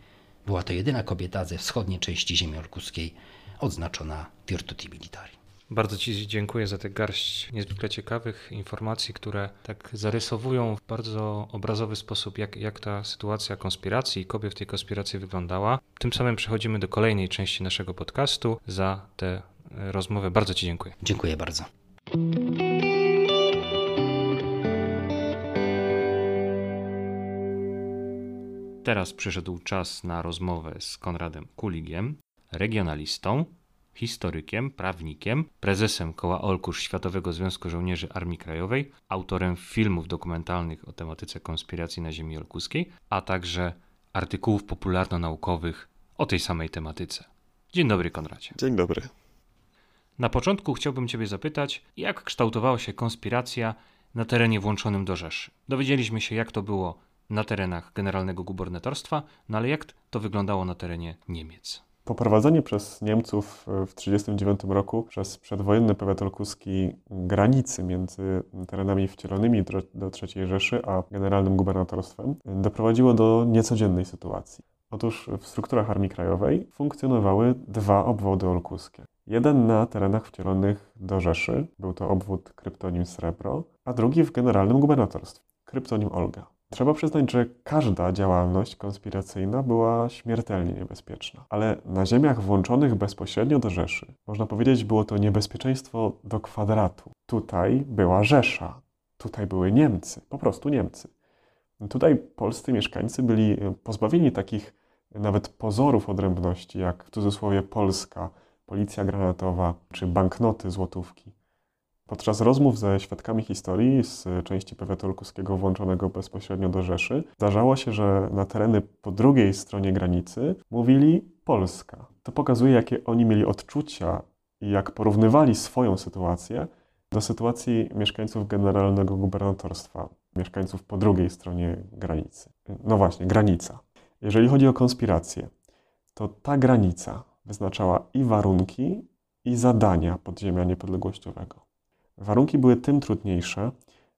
Była to jedyna kobieta ze wschodniej części ziemi olkuskiej odznaczona Virtuti Militari. Bardzo Ci dziękuję za tę garść niezwykle ciekawych informacji, które tak zarysowują w bardzo obrazowy sposób, jak, jak ta sytuacja konspiracji i kobiet w tej konspiracji wyglądała. Tym samym przechodzimy do kolejnej części naszego podcastu. Za tę rozmowę bardzo Ci dziękuję. Dziękuję bardzo. Teraz przyszedł czas na rozmowę z Konradem Kuligiem, regionalistą, historykiem, prawnikiem, prezesem Koła Olkusz Światowego Związku Żołnierzy Armii Krajowej, autorem filmów dokumentalnych o tematyce konspiracji na ziemi olkuskiej, a także artykułów popularno-naukowych o tej samej tematyce. Dzień dobry, Konradzie. Dzień dobry. Na początku chciałbym Ciebie zapytać, jak kształtowała się konspiracja na terenie włączonym do Rzeszy? Dowiedzieliśmy się, jak to było na terenach generalnego gubernatorstwa, no ale jak to wyglądało na terenie Niemiec? Poprowadzenie przez Niemców w 1939 roku przez przedwojenny powiat olkuski granicy między terenami wcielonymi do III Rzeszy a generalnym gubernatorstwem doprowadziło do niecodziennej sytuacji. Otóż w strukturach Armii Krajowej funkcjonowały dwa obwody olkuskie. Jeden na terenach wcielonych do Rzeszy, był to obwód kryptonim Srebro, a drugi w generalnym gubernatorstwie, kryptonim Olga. Trzeba przyznać, że każda działalność konspiracyjna była śmiertelnie niebezpieczna, ale na ziemiach włączonych bezpośrednio do Rzeszy, można powiedzieć, było to niebezpieczeństwo do kwadratu. Tutaj była Rzesza, tutaj były Niemcy, po prostu Niemcy. Tutaj polscy mieszkańcy byli pozbawieni takich nawet pozorów odrębności, jak w cudzysłowie Polska, policja granatowa czy banknoty złotówki. Podczas rozmów ze świadkami historii z części powiatu włączonego bezpośrednio do Rzeszy, zdarzało się, że na tereny po drugiej stronie granicy mówili Polska. To pokazuje, jakie oni mieli odczucia i jak porównywali swoją sytuację do sytuacji mieszkańców generalnego gubernatorstwa, mieszkańców po drugiej stronie granicy. No właśnie, granica. Jeżeli chodzi o konspirację, to ta granica wyznaczała i warunki, i zadania podziemia niepodległościowego. Warunki były tym trudniejsze,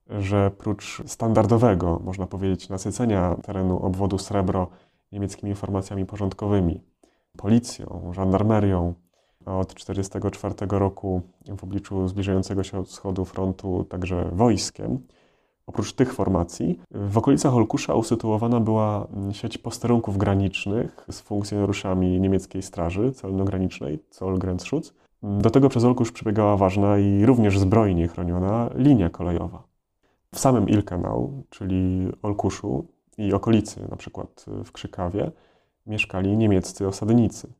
że prócz standardowego, można powiedzieć, nasycenia terenu obwodu Srebro niemieckimi informacjami porządkowymi, policją, żandarmerią, a od 1944 roku w obliczu zbliżającego się od wschodu frontu także wojskiem, Oprócz tych formacji, w okolicach Olkusza usytuowana była sieć posterunków granicznych z funkcjonariuszami niemieckiej straży celno-granicznej, Zollgrenzschutz, do tego przez Olkusz przebiegała ważna i również zbrojnie chroniona linia kolejowa. W samym Ilkenau, czyli Olkuszu i okolicy, na przykład w Krzykawie, mieszkali niemieccy osadnicy.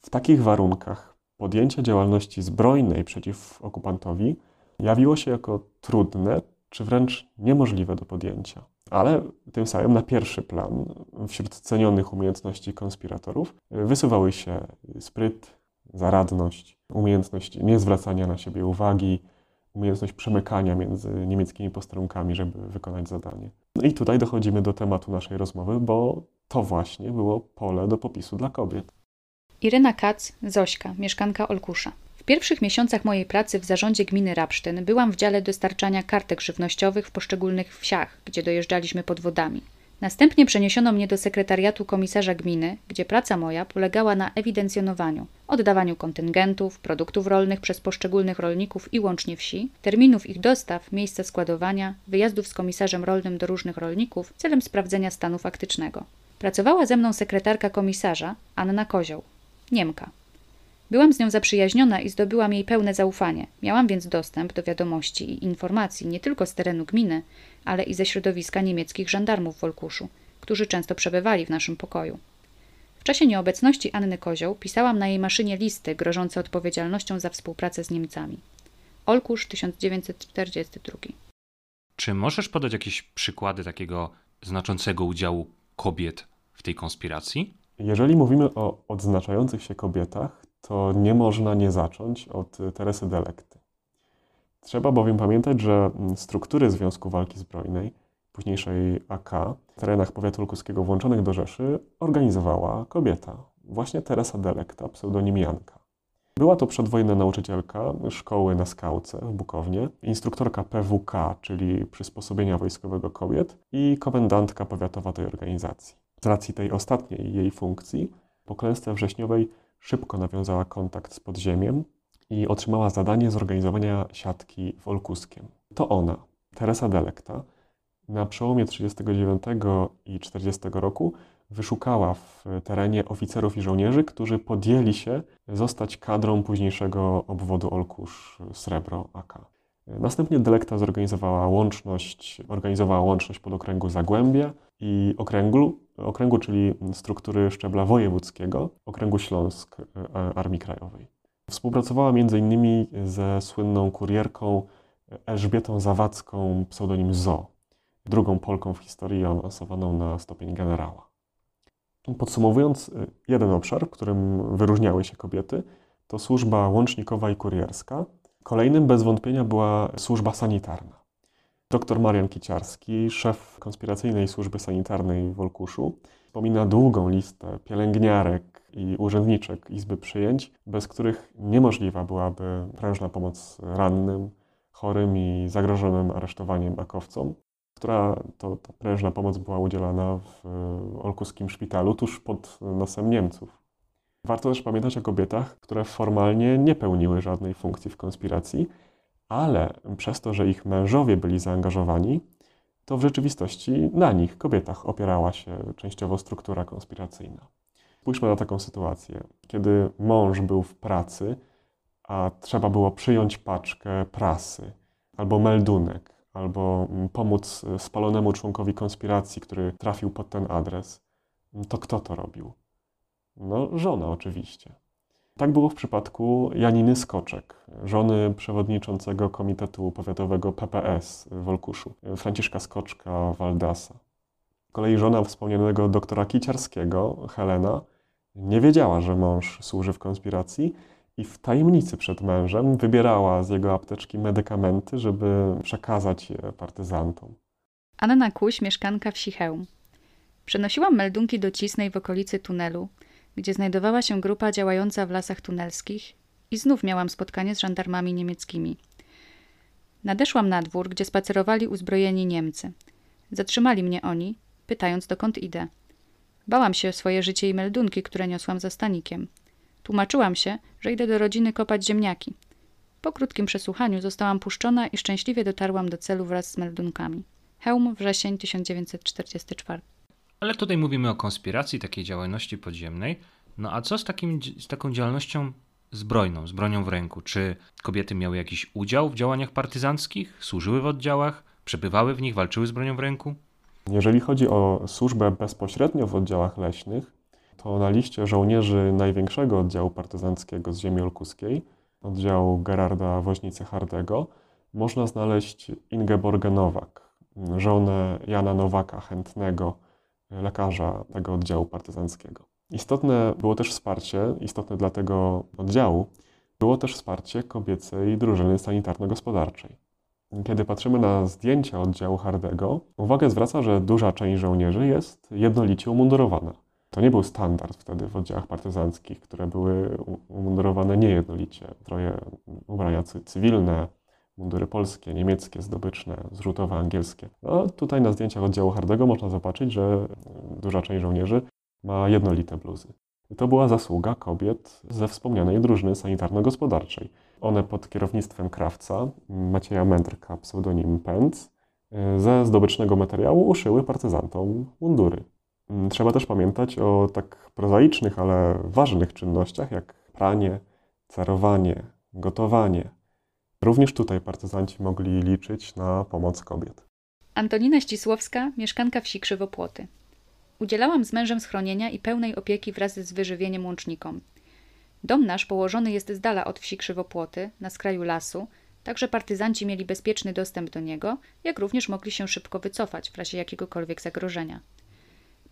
W takich warunkach podjęcie działalności zbrojnej przeciw okupantowi jawiło się jako trudne czy wręcz niemożliwe do podjęcia. Ale tym samym na pierwszy plan wśród cenionych umiejętności konspiratorów wysuwały się spryt, zaradność, umiejętność niezwracania na siebie uwagi, umiejętność przemykania między niemieckimi posterunkami, żeby wykonać zadanie. No i tutaj dochodzimy do tematu naszej rozmowy, bo to właśnie było pole do popisu dla kobiet. Iryna Kac, Zośka, mieszkanka Olkusza. W pierwszych miesiącach mojej pracy w zarządzie gminy Rapsztyn byłam w dziale dostarczania kartek żywnościowych w poszczególnych wsiach, gdzie dojeżdżaliśmy podwodami. Następnie przeniesiono mnie do sekretariatu komisarza gminy, gdzie praca moja polegała na ewidencjonowaniu, oddawaniu kontyngentów, produktów rolnych przez poszczególnych rolników i łącznie wsi, terminów ich dostaw, miejsca składowania, wyjazdów z komisarzem rolnym do różnych rolników celem sprawdzenia stanu faktycznego. Pracowała ze mną sekretarka komisarza, Anna Kozioł, Niemka. Byłam z nią zaprzyjaźniona i zdobyłam jej pełne zaufanie. Miałam więc dostęp do wiadomości i informacji nie tylko z terenu gminy, ale i ze środowiska niemieckich żandarmów w Wolkuszu, którzy często przebywali w naszym pokoju. W czasie nieobecności Anny Kozioł pisałam na jej maszynie listy grożące odpowiedzialnością za współpracę z Niemcami. Olkusz 1942. Czy możesz podać jakieś przykłady takiego znaczącego udziału kobiet w tej konspiracji? Jeżeli mówimy o odznaczających się kobietach, to nie można nie zacząć od Teresy Delekty. Trzeba bowiem pamiętać, że struktury Związku Walki Zbrojnej, późniejszej AK, w terenach powiatu lukuskiego włączonych do Rzeszy organizowała kobieta, właśnie Teresa Delekta, pseudonim Janka. Była to przedwojenna nauczycielka szkoły na Skałce w Bukownie, instruktorka PWK, czyli przysposobienia wojskowego kobiet i komendantka powiatowa tej organizacji. Z racji tej ostatniej jej funkcji, po klęsce wrześniowej szybko nawiązała kontakt z podziemiem i otrzymała zadanie zorganizowania siatki w Olkuskiem. To ona, Teresa Delekta, na przełomie 39 i 40 roku wyszukała w terenie oficerów i żołnierzy, którzy podjęli się zostać kadrą późniejszego obwodu Olkusz Srebro AK. Następnie Delekta zorganizowała łączność, organizowała łączność pod okręgu Zagłębie i okręgu, okręgu, czyli struktury szczebla wojewódzkiego, okręgu Śląsk e, Armii Krajowej. Współpracowała m.in. ze słynną kurierką Elżbietą Zawadzką, pseudonim Zo, drugą Polką w historii awansowaną na stopień generała. Podsumowując, e, jeden obszar, w którym wyróżniały się kobiety, to służba łącznikowa i kurierska. Kolejnym bez wątpienia była służba sanitarna. Dr Marian Kiciarski, szef konspiracyjnej służby sanitarnej w Olkuszu, wspomina długą listę pielęgniarek i urzędniczek Izby Przyjęć, bez których niemożliwa byłaby prężna pomoc rannym, chorym i zagrożonym aresztowaniem akowcom, która to, to prężna pomoc była udzielana w olkuskim szpitalu tuż pod nosem Niemców. Warto też pamiętać o kobietach, które formalnie nie pełniły żadnej funkcji w konspiracji, ale przez to, że ich mężowie byli zaangażowani, to w rzeczywistości na nich, kobietach, opierała się częściowo struktura konspiracyjna. Spójrzmy na taką sytuację. Kiedy mąż był w pracy, a trzeba było przyjąć paczkę prasy, albo meldunek, albo pomóc spalonemu członkowi konspiracji, który trafił pod ten adres, to kto to robił? No, żona oczywiście. Tak było w przypadku Janiny Skoczek, żony przewodniczącego Komitetu Powiatowego PPS w Olkuszu, Franciszka Skoczka Waldasa. Z kolei żona wspomnianego doktora Kiciarskiego, Helena, nie wiedziała, że mąż służy w konspiracji i w tajemnicy przed mężem wybierała z jego apteczki medykamenty, żeby przekazać je partyzantom. Anna Kuś, mieszkanka wsi Chełm. Przenosiłam meldunki do Cisnej w okolicy tunelu – gdzie znajdowała się grupa działająca w lasach tunelskich i znów miałam spotkanie z żandarmami niemieckimi. Nadeszłam na dwór, gdzie spacerowali uzbrojeni Niemcy. Zatrzymali mnie oni, pytając dokąd idę. Bałam się o swoje życie i meldunki, które niosłam za stanikiem. Tłumaczyłam się, że idę do rodziny kopać ziemniaki. Po krótkim przesłuchaniu zostałam puszczona i szczęśliwie dotarłam do celu wraz z meldunkami. Hełm, wrzesień 1944. Ale tutaj mówimy o konspiracji, takiej działalności podziemnej. No a co z, takim, z taką działalnością zbrojną, z bronią w ręku? Czy kobiety miały jakiś udział w działaniach partyzanckich, służyły w oddziałach, przebywały w nich, walczyły z bronią w ręku? Jeżeli chodzi o służbę bezpośrednio w oddziałach leśnych, to na liście żołnierzy największego oddziału partyzanckiego z ziemi olkuskiej, oddziału Gerarda Woźnicy Hardego, można znaleźć Ingeborgę Nowak, żonę Jana Nowaka, chętnego, lekarza tego oddziału partyzanckiego. Istotne było też wsparcie, istotne dla tego oddziału, było też wsparcie kobiecej drużyny sanitarno-gospodarczej. Kiedy patrzymy na zdjęcia oddziału Hardego, uwagę zwraca, że duża część żołnierzy jest jednolicie umundurowana. To nie był standard wtedy w oddziałach partyzanckich, które były umundurowane niejednolicie. Troje ubrania cywilne, mundury polskie, niemieckie, zdobyczne, zrzutowe, angielskie. No, tutaj na zdjęciach oddziału Hardego można zobaczyć, że duża część żołnierzy ma jednolite bluzy. To była zasługa kobiet ze wspomnianej drużyny sanitarno-gospodarczej. One pod kierownictwem krawca Macieja Mędrka, pseudonim Pędz, ze zdobycznego materiału uszyły partyzantom mundury. Trzeba też pamiętać o tak prozaicznych, ale ważnych czynnościach jak pranie, cerowanie, gotowanie. Również tutaj partyzanci mogli liczyć na pomoc kobiet. Antonina Ścisłowska, mieszkanka wsi Krzywopłoty. Udzielałam z mężem schronienia i pełnej opieki wraz z wyżywieniem łącznikom. Dom nasz położony jest z dala od wsi Krzywopłoty, na skraju lasu, także partyzanci mieli bezpieczny dostęp do niego, jak również mogli się szybko wycofać w razie jakiegokolwiek zagrożenia.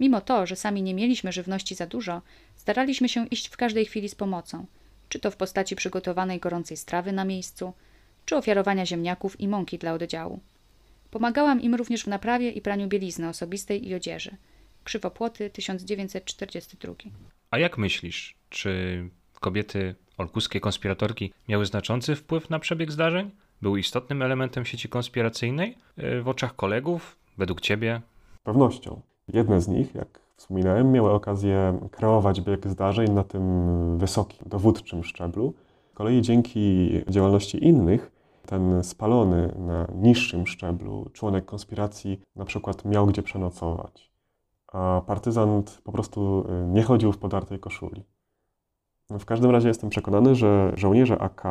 Mimo to, że sami nie mieliśmy żywności za dużo, staraliśmy się iść w każdej chwili z pomocą, czy to w postaci przygotowanej gorącej strawy na miejscu, czy ofiarowania ziemniaków i mąki dla oddziału. Pomagałam im również w naprawie i praniu bielizny osobistej i odzieży. Krzywopłoty 1942. A jak myślisz, czy kobiety olkuskie konspiratorki miały znaczący wpływ na przebieg zdarzeń? Były istotnym elementem sieci konspiracyjnej e, w oczach kolegów, według ciebie? Z pewnością. Jedne z nich, jak wspominałem, miały okazję kreować bieg zdarzeń na tym wysokim, dowódczym szczeblu. Z kolei dzięki działalności innych, ten spalony na niższym szczeblu członek konspiracji na przykład miał gdzie przenocować, a partyzant po prostu y, nie chodził w podartej koszuli. W każdym razie jestem przekonany, że żołnierze AK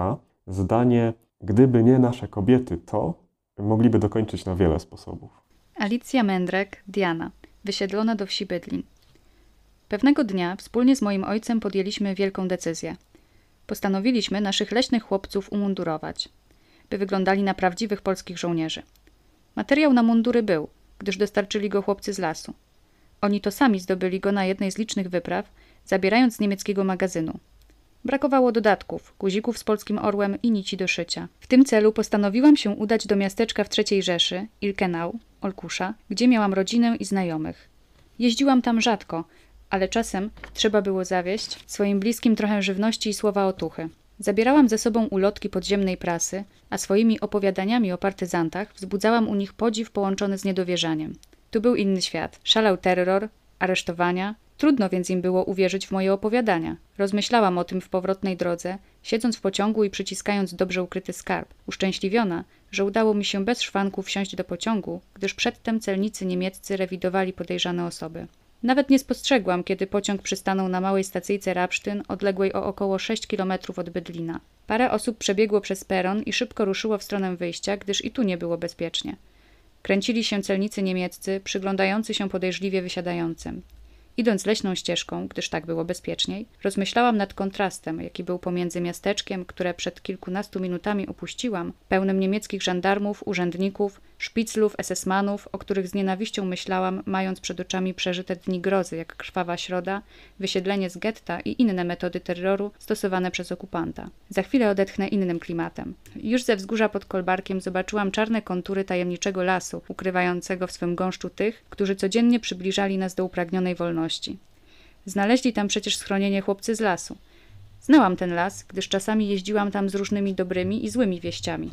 zdanie, gdyby nie nasze kobiety, to mogliby dokończyć na wiele sposobów. Alicja Mędrek, Diana wysiedlona do wsi Bydlin. Pewnego dnia wspólnie z moim ojcem podjęliśmy wielką decyzję. Postanowiliśmy naszych leśnych chłopców umundurować, by wyglądali na prawdziwych polskich żołnierzy. Materiał na mundury był, gdyż dostarczyli go chłopcy z lasu. Oni to sami zdobyli go na jednej z licznych wypraw, zabierając z niemieckiego magazynu. Brakowało dodatków, guzików z polskim orłem i nici do szycia. W tym celu postanowiłam się udać do miasteczka w III Rzeszy, Ilkenau, Olkusza, gdzie miałam rodzinę i znajomych. Jeździłam tam rzadko, ale czasem trzeba było zawieść swoim bliskim trochę żywności i słowa otuchy. Zabierałam ze sobą ulotki podziemnej prasy, a swoimi opowiadaniami o partyzantach wzbudzałam u nich podziw połączony z niedowierzaniem. Tu był inny świat. Szalał terror, aresztowania, Trudno więc im było uwierzyć w moje opowiadania. Rozmyślałam o tym w powrotnej drodze, siedząc w pociągu i przyciskając dobrze ukryty skarb, uszczęśliwiona, że udało mi się bez szwanku wsiąść do pociągu, gdyż przedtem celnicy niemieccy rewidowali podejrzane osoby. Nawet nie spostrzegłam, kiedy pociąg przystanął na małej stacyjce Rapsztyn, odległej o około 6 km od Bydlina. Parę osób przebiegło przez peron i szybko ruszyło w stronę wyjścia, gdyż i tu nie było bezpiecznie. Kręcili się celnicy niemieccy, przyglądający się podejrzliwie wysiadającym. Idąc leśną ścieżką, gdyż tak było bezpieczniej, rozmyślałam nad kontrastem, jaki był pomiędzy miasteczkiem, które przed kilkunastu minutami opuściłam, pełnym niemieckich żandarmów, urzędników, szpiclów, esesmanów, o których z nienawiścią myślałam, mając przed oczami przeżyte dni grozy, jak krwawa środa, wysiedlenie z getta i inne metody terroru stosowane przez okupanta. Za chwilę odetchnę innym klimatem. Już ze wzgórza pod Kolbarkiem zobaczyłam czarne kontury tajemniczego lasu, ukrywającego w swym gąszczu tych, którzy codziennie przybliżali nas do upragnionej wolności. Znaleźli tam przecież schronienie chłopcy z lasu. Znałam ten las, gdyż czasami jeździłam tam z różnymi dobrymi i złymi wieściami.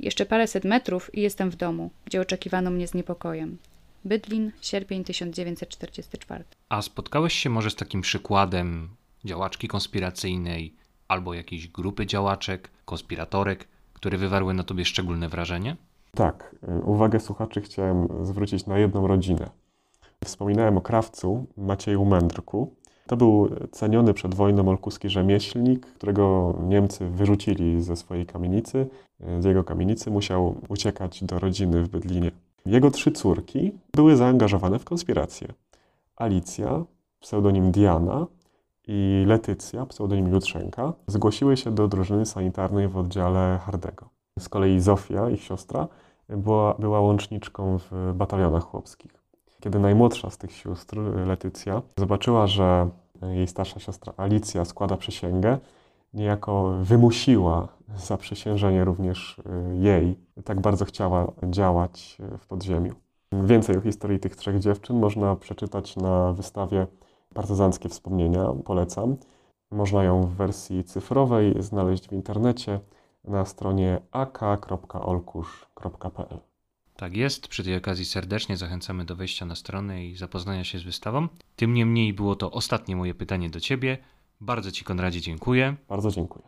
Jeszcze paręset metrów i jestem w domu, gdzie oczekiwano mnie z niepokojem. Bydlin, sierpień 1944. A spotkałeś się może z takim przykładem działaczki konspiracyjnej albo jakiejś grupy działaczek, konspiratorek, które wywarły na tobie szczególne wrażenie? Tak. Uwagę słuchaczy chciałem zwrócić na jedną rodzinę. Wspominałem o krawcu Macieju Mędrku, to był ceniony przed wojną olkuski rzemieślnik, którego Niemcy wyrzucili ze swojej kamienicy. Z jego kamienicy musiał uciekać do rodziny w Bydlinie. Jego trzy córki były zaangażowane w konspirację. Alicja, pseudonim Diana i Letycja, pseudonim Jutrzenka, zgłosiły się do drużyny sanitarnej w oddziale Hardego. Z kolei Zofia, ich siostra, była, była łączniczką w batalionach chłopskich. Kiedy najmłodsza z tych sióstr, Letycja, zobaczyła, że jej starsza siostra Alicja składa przysięgę, niejako wymusiła zaprzysiężenie również y, jej. Tak bardzo chciała działać y, w podziemiu. Więcej o historii tych trzech dziewczyn można przeczytać na wystawie partyzanckie wspomnienia, polecam. Można ją w wersji cyfrowej znaleźć w internecie na stronie ak.olkusz.pl. Tak jest. Przy tej okazji serdecznie zachęcamy do wejścia na stronę i zapoznania się z wystawą. Tym niemniej było to ostatnie moje pytanie do Ciebie. Bardzo Ci, Konradzie, dziękuję. Bardzo dziękuję.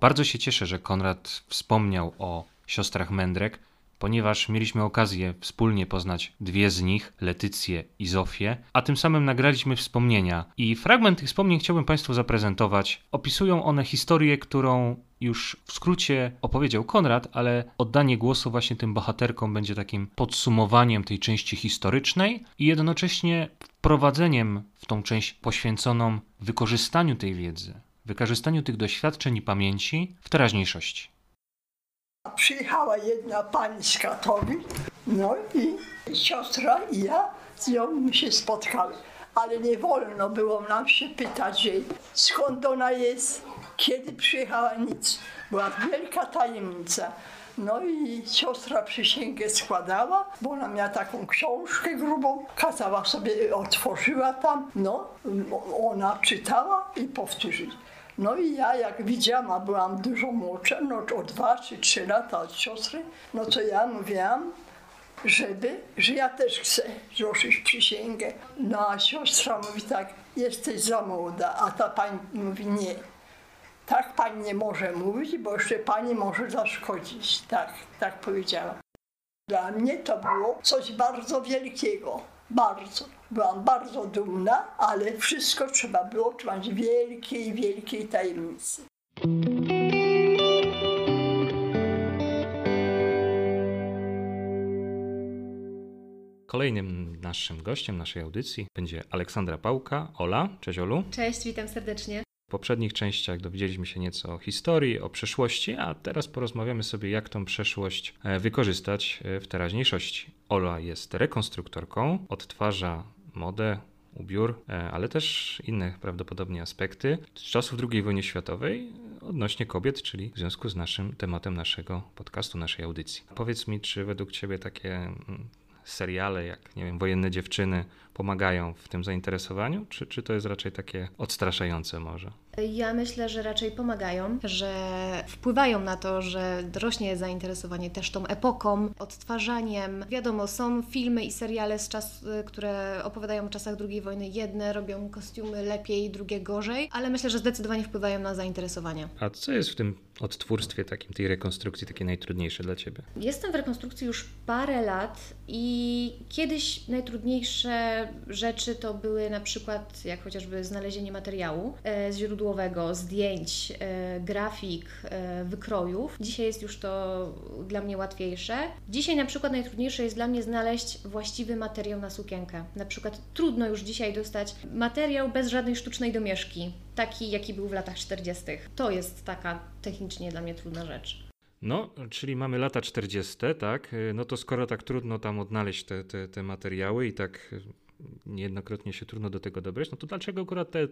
Bardzo się cieszę, że Konrad wspomniał o siostrach Mędrek, ponieważ mieliśmy okazję wspólnie poznać dwie z nich, Letycję i Zofię, a tym samym nagraliśmy wspomnienia. I fragment tych wspomnień chciałbym Państwu zaprezentować. Opisują one historię, którą już w skrócie opowiedział Konrad, ale oddanie głosu właśnie tym bohaterkom będzie takim podsumowaniem tej części historycznej i jednocześnie wprowadzeniem w tą część poświęconą wykorzystaniu tej wiedzy, wykorzystaniu tych doświadczeń i pamięci w teraźniejszości. Przyjechała jedna pani z Katowic, no i siostra i ja z nią się spotkały. Ale nie wolno było nam się pytać jej, skąd ona jest, kiedy przyjechała, nic. Była wielka tajemnica. No i siostra przysięgę składała, bo ona miała taką książkę grubą, kazała sobie, otworzyła tam, no, ona czytała i powtórzyć. No i ja jak widziałam, a byłam dużo młodsza, no o dwa czy trzy lata od siostry, no to ja mówiłam, żeby, że ja też chcę złożyć przysięgę. No a siostra mówi tak, jesteś za młoda, a ta pani mówi nie. Tak pani nie może mówić, bo jeszcze pani może zaszkodzić. Tak, tak powiedziała. Dla mnie to było coś bardzo wielkiego, bardzo. Byłam bardzo dumna, ale wszystko trzeba było trzymać wielkiej, wielkiej tajemnicy. Kolejnym naszym gościem naszej audycji będzie Aleksandra Pałka. Ola, cześć Olu. Cześć, witam serdecznie. W poprzednich częściach dowiedzieliśmy się nieco o historii, o przeszłości, a teraz porozmawiamy sobie, jak tą przeszłość e, wykorzystać e, w teraźniejszości. Ola jest rekonstruktorką, odtwarza modę, ubiór, e, ale też inne prawdopodobnie aspekty z czasów II wojny światowej odnośnie kobiet, czyli w związku z naszym tematem naszego podcastu, naszej audycji. Powiedz mi, czy według Ciebie takie mm, seriale jak, nie wiem, Wojenne Dziewczyny pomagają w tym zainteresowaniu, czy, czy to jest raczej takie odstraszające może? Ja myślę, że raczej pomagają, że wpływają na to, że rośnie zainteresowanie też tą epoką, odtwarzaniem. Wiadomo, są filmy i seriale z czas, które opowiadają o czasach II wojny. Jedne robią kostiumy lepiej, drugie gorzej, ale myślę, że zdecydowanie wpływają na zainteresowanie. A co jest w tym odtwórstwie takim, tej rekonstrukcji takie najtrudniejsze dla Ciebie? Jestem w rekonstrukcji już parę lat i kiedyś najtrudniejsze rzeczy to były na przykład jak chociażby znalezienie materiału e, źródłowego, zdjęć, e, grafik, e, wykrojów. Dzisiaj jest już to dla mnie łatwiejsze. Dzisiaj na przykład najtrudniejsze jest dla mnie znaleźć właściwy materiał na sukienkę. Na przykład trudno już dzisiaj dostać materiał bez żadnej sztucznej domieszki, taki jaki był w latach 40. To jest taka technicznie dla mnie trudna rzecz. No, czyli mamy lata 40, tak? No to skoro tak trudno tam odnaleźć te, te, te materiały i tak niejednokrotnie się trudno do tego dobrać, no to dlaczego akurat te,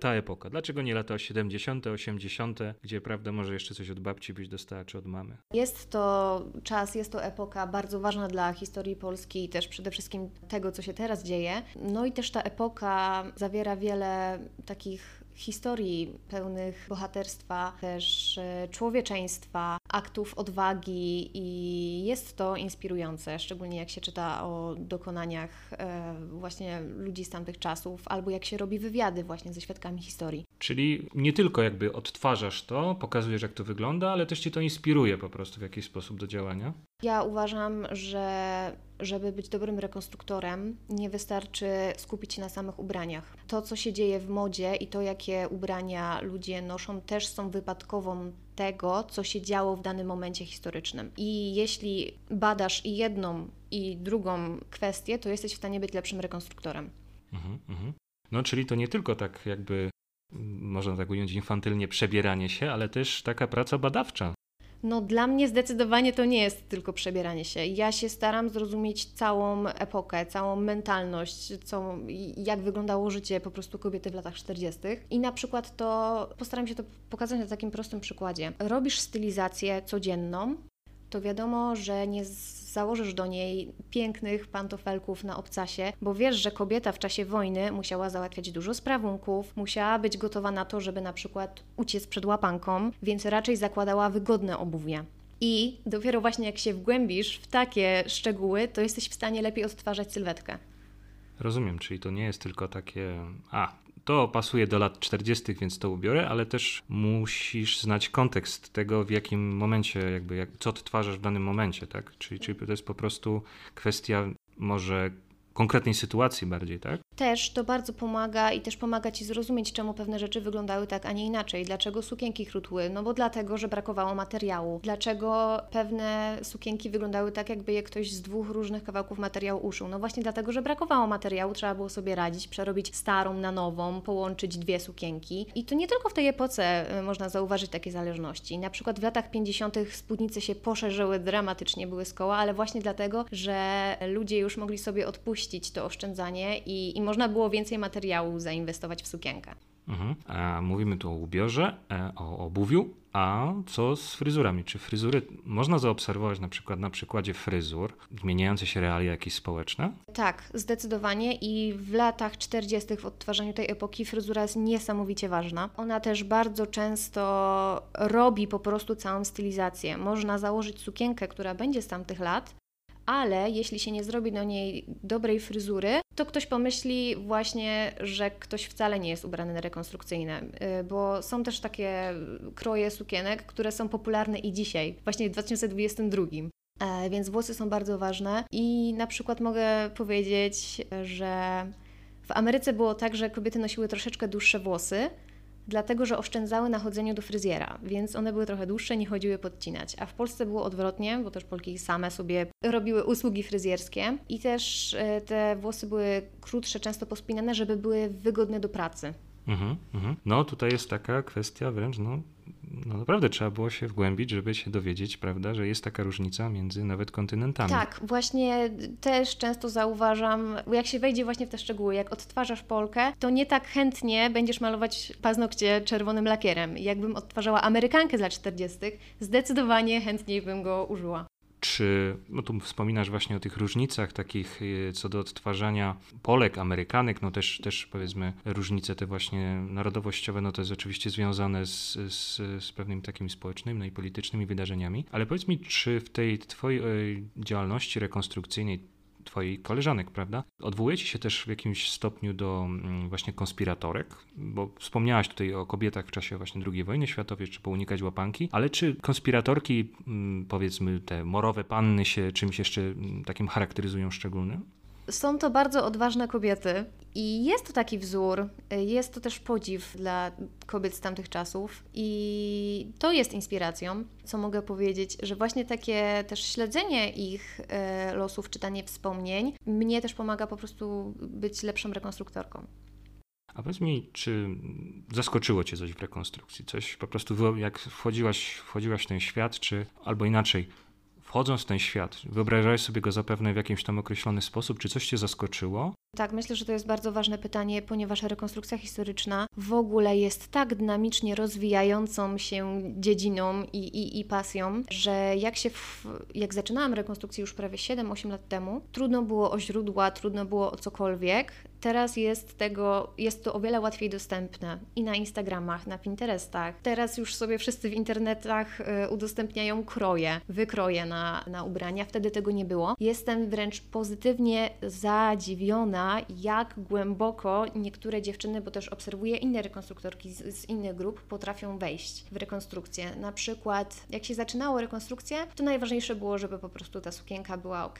ta epoka? Dlaczego nie lata 70., 80., gdzie prawda może jeszcze coś od babci byś dostała czy od mamy? Jest to czas, jest to epoka bardzo ważna dla historii Polski i też przede wszystkim tego, co się teraz dzieje. No i też ta epoka zawiera wiele takich historii pełnych bohaterstwa, też e, człowieczeństwa, aktów odwagi i jest to inspirujące, szczególnie jak się czyta o dokonaniach e, właśnie ludzi z tamtych czasów, albo jak się robi wywiady właśnie ze świadkami historii. Czyli nie tylko jakby odtwarzasz to, pokazujesz jak to wygląda, ale też ci to inspiruje po prostu w jakiś sposób do działania? Ja uważam, że żeby być dobrym rekonstruktorem, nie wystarczy skupić się na samych ubraniach. To, co się dzieje w modzie i to, jakie ubrania ludzie noszą, też są wypadkową tego, co się działo w danym momencie historycznym. I jeśli badasz i jedną, i drugą kwestię, to jesteś w stanie być lepszym rekonstruktorem. Mhm, mhm. No, czyli to nie tylko tak jakby można tak ująć, infantylnie przebieranie się, ale też taka praca badawcza. No, dla mnie zdecydowanie to nie jest tylko przebieranie się. Ja się staram zrozumieć całą epokę, całą mentalność, co, jak wyglądało życie po prostu kobiety w latach 40. I na przykład to postaram się to pokazać na takim prostym przykładzie. Robisz stylizację codzienną, to wiadomo, że nie założysz do niej pięknych pantofelków na obcasie, bo wiesz, że kobieta w czasie wojny musiała załatwiać dużo sprawunków, musiała być gotowa na to, żeby na przykład uciec przed łapanką, więc raczej zakładała wygodne obuwie. I dopiero właśnie jak się wgłębisz w takie szczegóły, to jesteś w stanie lepiej odtwarzać sylwetkę. Rozumiem, czyli to nie jest tylko takie, a to pasuje do lat 40., więc to ubiorę, ale też musisz znać kontekst tego, w jakim momencie, jakby, jak, co odtwarzasz w danym momencie, tak? Czyli, czyli to jest po prostu kwestia może konkretnej sytuacji bardziej, tak? Też to bardzo pomaga i też pomaga Ci zrozumieć, czemu pewne rzeczy wyglądały tak, a nie inaczej. Dlaczego sukienki chrutły? No bo dlatego, że brakowało materiału. Dlaczego pewne sukienki wyglądały tak, jakby je ktoś z dwóch różnych kawałków materiału uszył? No właśnie dlatego, że brakowało materiału, trzeba było sobie radzić, przerobić starą na nową, połączyć dwie sukienki. I to nie tylko w tej epoce y, można zauważyć takie zależności. Na przykład w latach 50. spódnice się poszerzyły dramatycznie, były z koła, ale właśnie dlatego, że ludzie już mogli sobie odpuścić to oszczędzanie i, i można było więcej materiału zainwestować w sukienkę. Mhm. A mówimy tu o ubiorze, e, o obuwiu, a co z fryzurami? Czy fryzury można zaobserwować na przykład na przykładzie fryzur, zmieniające się realia jakieś społeczne? Tak, zdecydowanie i w latach 40. w odtwarzaniu tej epoki fryzura jest niesamowicie ważna. Ona też bardzo często robi po prostu całą stylizację. Można założyć sukienkę, która będzie z tamtych lat, ale jeśli się nie zrobi do niej dobrej fryzury, to ktoś pomyśli właśnie, że ktoś wcale nie jest ubrany na rekonstrukcyjne, y, bo są też takie kroje sukienek, które są popularne i dzisiaj, właśnie w 2022. E, więc włosy są bardzo ważne i na przykład mogę powiedzieć, że w Ameryce było tak, że kobiety nosiły troszeczkę dłuższe włosy, dlatego że oszczędzały na chodzeniu do fryzjera, więc one były trochę dłuższe, nie chodziły podcinać. A w Polsce było odwrotnie, bo też Polki same sobie robiły usługi fryzjerskie i też e, te włosy były krótsze, często pospinane, żeby były wygodne do pracy. Mhm, mhm. No tutaj jest taka kwestia wręcz, no, no naprawdę trzeba było się wgłębić, żeby się dowiedzieć, prawda, że jest taka różnica między nawet kontynentami. Tak, właśnie też często zauważam, jak się wejdzie właśnie w te szczegóły, jak odtwarzasz Polkę, to nie tak chętnie będziesz malować paznokcie czerwonym lakierem. Jakbym odtwarzała Amerykankę z lat 40., zdecydowanie chętniej bym go użyła. Czy, no tu wspominasz właśnie o tych różnicach takich y, co do odtwarzania Polek, Amerykanek, no też, też powiedzmy różnice te właśnie narodowościowe, no to jest oczywiście związane z, z, z pewnymi takimi społecznymi no i politycznymi wydarzeniami, ale powiedz mi, czy w tej twojej działalności rekonstrukcyjnej twojej koleżanek, prawda? Odwołujecie się też w jakimś stopniu do mm, właśnie konspiratorek, bo wspomniałaś tutaj o kobietach w czasie właśnie II wojny światowej, czy unikać łapanki, ale czy konspiratorki, mm, powiedzmy te morowe panny się czymś jeszcze mm, takim charakteryzują szczególnym? Są to bardzo odważne kobiety i jest to taki wzór, jest to też podziw dla kobiet z tamtych czasów i to jest inspiracją, co mogę powiedzieć, że właśnie takie też śledzenie ich e, losów, czytanie wspomnień mnie też pomaga po prostu być lepszą rekonstruktorką. A powiedz mi, czy zaskoczyło Cię coś w rekonstrukcji? Coś po prostu, jak wchodziłaś, wchodziłaś w ten świat, czy albo inaczej, wchodząc w ten świat, wyobrażałeś sobie go zapewne w jakimś tam określony sposób, czy coś cię zaskoczyło? Tak, myślę, że to jest bardzo ważne pytanie, ponieważ rekonstrukcja historyczna w ogóle jest tak dynamicznie rozwijającą się dziedziną i, i, i pasją, że jak się w, jak zaczynałam rekonstrukcję już prawie 7-8 lat temu, trudno było o źródła, trudno było o cokolwiek. Teraz jest tego, jest to o wiele łatwiej dostępne i na Instagramach, na Pinterestach. Teraz już sobie wszyscy w internetach y, udostępniają kroje, wykroje na, na ubrania. Wtedy tego nie było. Jestem wręcz pozytywnie zadziwiona jak głęboko niektóre dziewczyny, bo też obserwuję inne rekonstruktorki z, z, innych grup, potrafią wejść w rekonstrukcję. Na przykład, jak się zaczynało rekonstrukcję, to najważniejsze było, żeby po prostu ta sukienka była ok,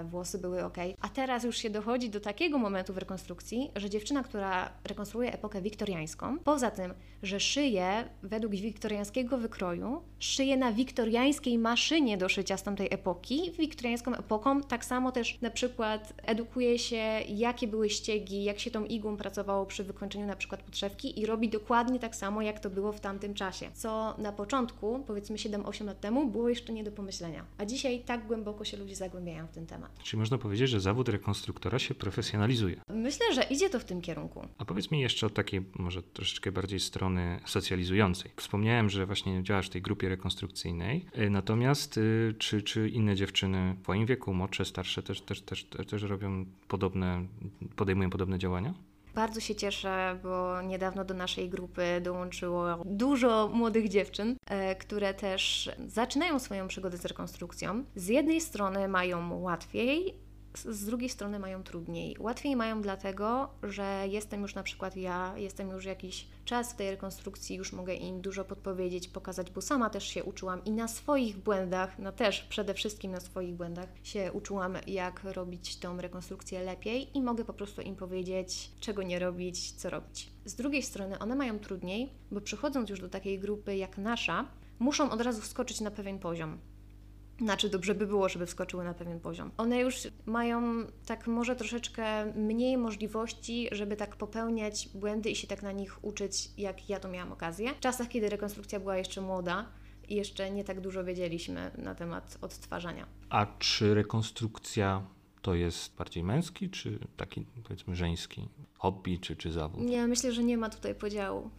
włosy były ok. A teraz już się dochodzi do takiego momentu w rekonstrukcji, że dziewczyna, która rekonstruuje epokę wiktoriańską, poza tym, że szyje według wiktoriańskiego wykroju, szyje na wiktoriańskiej maszynie do szycia z tamtej epoki, wiktoriańską epoką, tak samo też na przykład edukuje się, jakie były ściegi, jak się tą igłą pracowało przy wykończeniu na przykład podszewki i robi dokładnie tak samo, jak to było w tamtym czasie. Co na początku, powiedzmy 7-8 lat temu, było jeszcze nie do pomyślenia. A dzisiaj tak głęboko się ludzie zagłębiają w ten temat. Czyli można powiedzieć, że zawód rekonstruktora się profesjonalizuje. Myślę, że idzie to w tym kierunku. A powiedz mi jeszcze o takiej może troszeczkę bardziej strony socjalizującej. Wspomniałem, że właśnie działasz w tej grupie rekonstrukcyjnej, y, natomiast y, czy, czy inne dziewczyny w twoim wieku, młodsze, starsze też, też, też, też robią podobne, podejmują podobne działania? Bardzo się cieszę, bo niedawno do naszej grupy dołączyło dużo młodych dziewczyn, e, które też zaczynają swoją przygodę z rekonstrukcją. Z jednej strony mają łatwiej, z drugiej strony mają trudniej. Łatwiej mają dlatego, że jestem już na przykład ja, jestem już jakiś czas w tej rekonstrukcji, już mogę im dużo podpowiedzieć, pokazać, bo sama też się uczyłam i na swoich błędach, no też przede wszystkim na swoich błędach się uczyłam, jak robić tą rekonstrukcję lepiej i mogę po prostu im powiedzieć, czego nie robić, co robić. Z drugiej strony one mają trudniej, bo przychodząc już do takiej grupy jak nasza, muszą od razu wskoczyć na pewien poziom. Znaczy, dobrze by było, żeby wskoczyły na pewien poziom. One już mają tak może troszeczkę mniej możliwości, żeby tak popełniać błędy i się tak na nich uczyć, jak ja to miałam okazję. W czasach, kiedy rekonstrukcja była jeszcze młoda, i jeszcze nie tak dużo wiedzieliśmy na temat odtwarzania. A czy rekonstrukcja to jest bardziej męski, czy taki powiedzmy żeński hobby, czy, czy zawód? Nie, myślę, że nie ma tutaj podziału.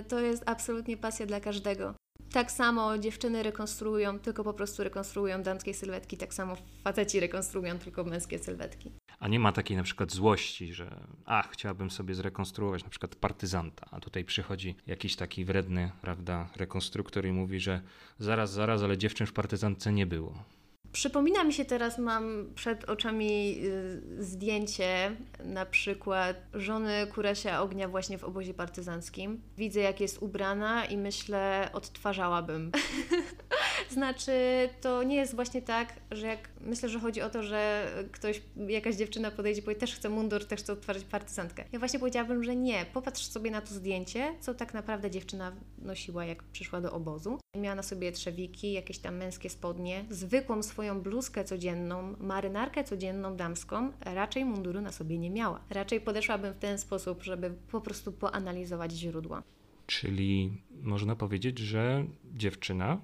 Y, to jest absolutnie pasja dla każdego. Tak samo dziewczyny rekonstruują, tylko po prostu rekonstruują damskie sylwetki, tak samo faceci rekonstruują tylko męskie sylwetki. A nie ma takiej na przykład złości, że ach, chciałabym sobie zrekonstruować na przykład partyzanta, a tutaj przychodzi jakiś taki wredny, prawda, rekonstruktor i mówi, że zaraz, zaraz, ale dziewczyn w partyzantce nie było. Przypomina mi się teraz, mam przed oczami y, zdjęcie na przykład żony Kuresia Ognia właśnie w obozie partyzanckim. Widzę jak jest ubrana i myślę, odtwarzałabym. znaczy, to nie jest właśnie tak, że jak myślę, że chodzi o to, że ktoś, jakaś dziewczyna podejdzie i powie, też chce mundur, też chce odtwarzać partyzantkę. Ja właśnie powiedziałabym, że nie. Popatrz sobie na to zdjęcie, co tak naprawdę dziewczyna nosiła, jak przyszła do obozu. Miała na sobie trzewiki, jakieś tam męskie spodnie, zwykłą swoją bluzkę codzienną, marynarkę codzienną damską, raczej munduru na sobie nie miała. Raczej podeszłabym w ten sposób, żeby po prostu poanalizować źródła. Czyli można powiedzieć, że dziewczyna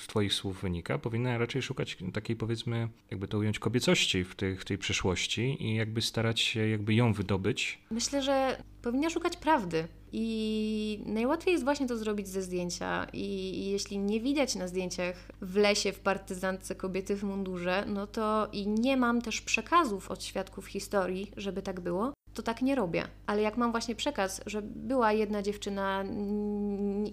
z Twoich słów wynika, powinna raczej szukać takiej, powiedzmy, jakby to ująć, kobiecości w tej, w tej przyszłości i jakby starać się jakby ją wydobyć. Myślę, że powinna szukać prawdy. I najłatwiej jest właśnie to zrobić ze zdjęcia. I, jeśli nie widać na zdjęciach w lesie, w partyzantce kobiety w mundurze, no to i nie mam też przekazów od świadków historii, żeby tak było, to tak nie robię. Ale jak mam właśnie przekaz, że była jedna dziewczyna,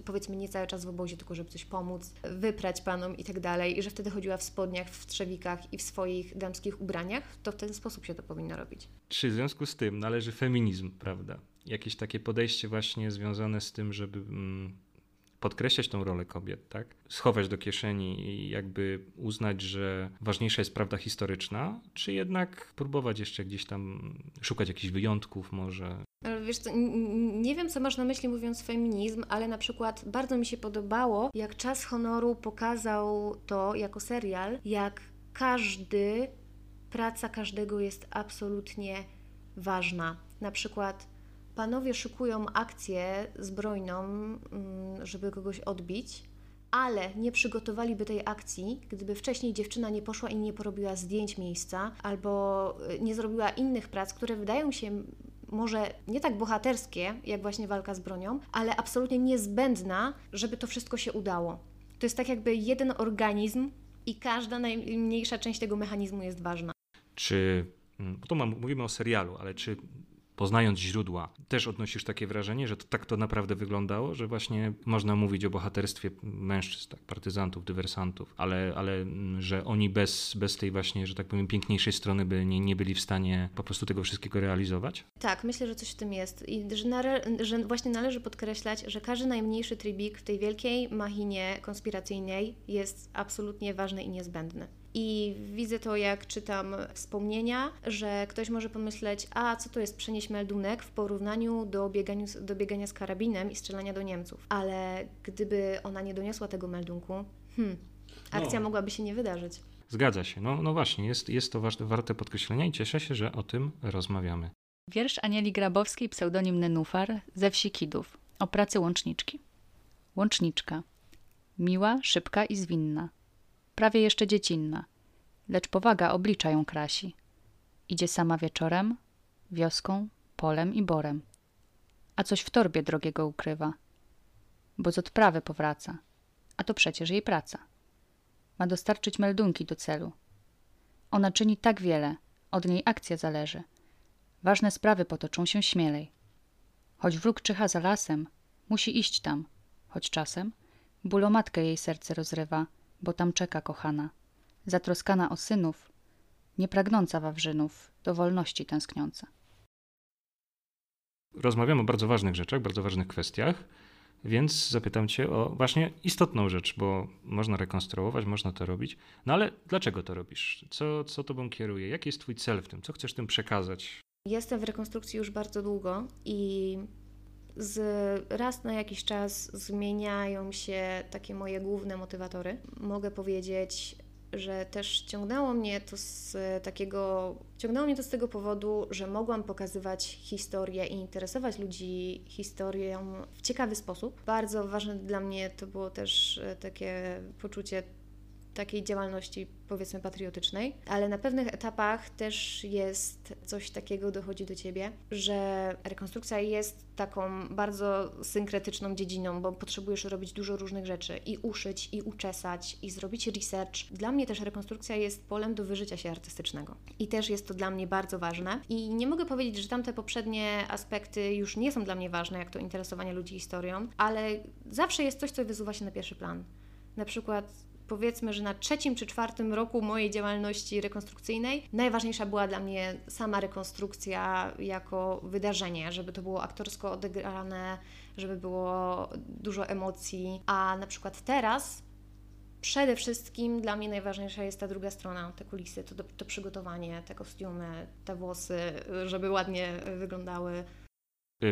powiedzmy nie cały czas w obozie, tylko żeby coś pomóc, wyprać panom i tak dalej, i że wtedy chodziła w spodniach, w trzewikach i w swoich damskich ubraniach, to w ten sposób się to powinno robić. Czy w związku z tym należy feminizm, prawda? Jakieś takie podejście właśnie związane z tym, żeby mm, podkreślać tą rolę kobiet, tak? Schować do kieszeni i jakby uznać, że ważniejsza jest prawda historyczna, czy jednak próbować jeszcze gdzieś tam szukać jakichś wyjątków może? Wiesz co, nie wiem, co masz na myśli mówiąc feminizm, ale na przykład bardzo mi się podobało, jak Czas Honoru pokazał to jako serial, jak każdy, praca każdego jest absolutnie ważna. Na przykład panowie szykują akcję zbrojną, mm, żeby kogoś odbić, ale nie przygotowaliby tej akcji, gdyby wcześniej dziewczyna nie poszła i nie porobiła zdjęć miejsca, albo y, nie zrobiła innych prac, które wydają się może nie tak bohaterskie, jak właśnie walka z bronią, ale absolutnie niezbędna, żeby to wszystko się udało. To jest tak jakby jeden organizm i każda najmniejsza część tego mechanizmu jest ważna. Czy, mm, bo tu mówimy o serialu, ale czy poznając źródła, też odnosisz takie wrażenie, że to tak to naprawdę wyglądało, że właśnie można mówić o bohaterstwie mężczyzn, tak, partyzantów, dywersantów, ale, ale mm, że oni bez, bez tej właśnie, że tak powiem, piękniejszej strony by nie, nie byli w stanie po prostu tego wszystkiego realizować? Tak, myślę, że coś w tym jest i że, że właśnie należy podkreślać, że każdy najmniejszy trybik w tej wielkiej machinie konspiracyjnej jest absolutnie ważny i niezbędny. I widzę to, jak czytam wspomnienia, że ktoś może pomyśleć, a co to jest przenieść meldunek w porównaniu do, bieganiu, do biegania z karabinem i strzelania do Niemców. Ale gdyby ona nie doniosła tego meldunku, hmm, akcja no. mogłaby się nie wydarzyć. Zgadza się. No, no właśnie, jest, jest to warte podkreślenia i cieszę się, że o tym rozmawiamy. Wiersz Anieli Grabowskiej, pseudonim Nenufar, ze wsi Kidów, o pracy łączniczki. Łączniczka. Miła, szybka i zwinna. Prawie jeszcze dziecinna. Lecz powaga oblicza ją krasi. Idzie sama wieczorem, wioską, polem i borem. A coś w torbie drogiego ukrywa. Bo z odprawy powraca. A to przecież jej praca. Ma dostarczyć meldunki do celu. Ona czyni tak wiele, od niej akcja zależy – Ważne sprawy potoczą się śmielej. Choć wróg czyha za lasem, musi iść tam, choć czasem bólomatkę jej serce rozrywa, bo tam czeka kochana, zatroskana o synów, niepragnąca wawrzynów, do wolności tęskniąca. Rozmawiamy o bardzo ważnych rzeczach, bardzo ważnych kwestiach, więc zapytam Cię o właśnie istotną rzecz, bo można rekonstruować, można to robić. No ale dlaczego to robisz? Co, co Tobą kieruje? Jaki jest Twój cel w tym? Co chcesz tym przekazać? Jestem w rekonstrukcji już bardzo długo i z raz na jakiś czas zmieniają się takie moje główne motywatory. Mogę powiedzieć, że też ciągnęło mnie to z takiego, ciągnęło mnie to z tego powodu, że mogłam pokazywać historię i interesować ludzi historią w ciekawy sposób. Bardzo ważne dla mnie to było też e, takie poczucie takiej działalności, powiedzmy, patriotycznej, ale na pewnych etapach też jest coś takiego, dochodzi do ciebie, że rekonstrukcja jest taką bardzo synkretyczną dziedziną, bo potrzebujesz robić dużo różnych rzeczy i uszyć, i uczesać, i zrobić research. Dla mnie też rekonstrukcja jest polem do wyżycia się artystycznego i też jest to dla mnie bardzo ważne. I nie mogę powiedzieć, że tamte poprzednie aspekty już nie są dla mnie ważne, jak to interesowanie ludzi historią, ale zawsze jest coś, co wysuwa się na pierwszy plan. Na przykład powiedzmy, że na trzecim czy czwartym roku mojej działalności rekonstrukcyjnej najważniejsza była dla mnie sama rekonstrukcja jako wydarzenie, żeby to było aktorsko odegrane, żeby było dużo emocji. A na przykład teraz przede wszystkim dla mnie najważniejsza jest ta druga strona, te kulisy, to, to przygotowanie, te kostiumy, te włosy, żeby ładnie wyglądały.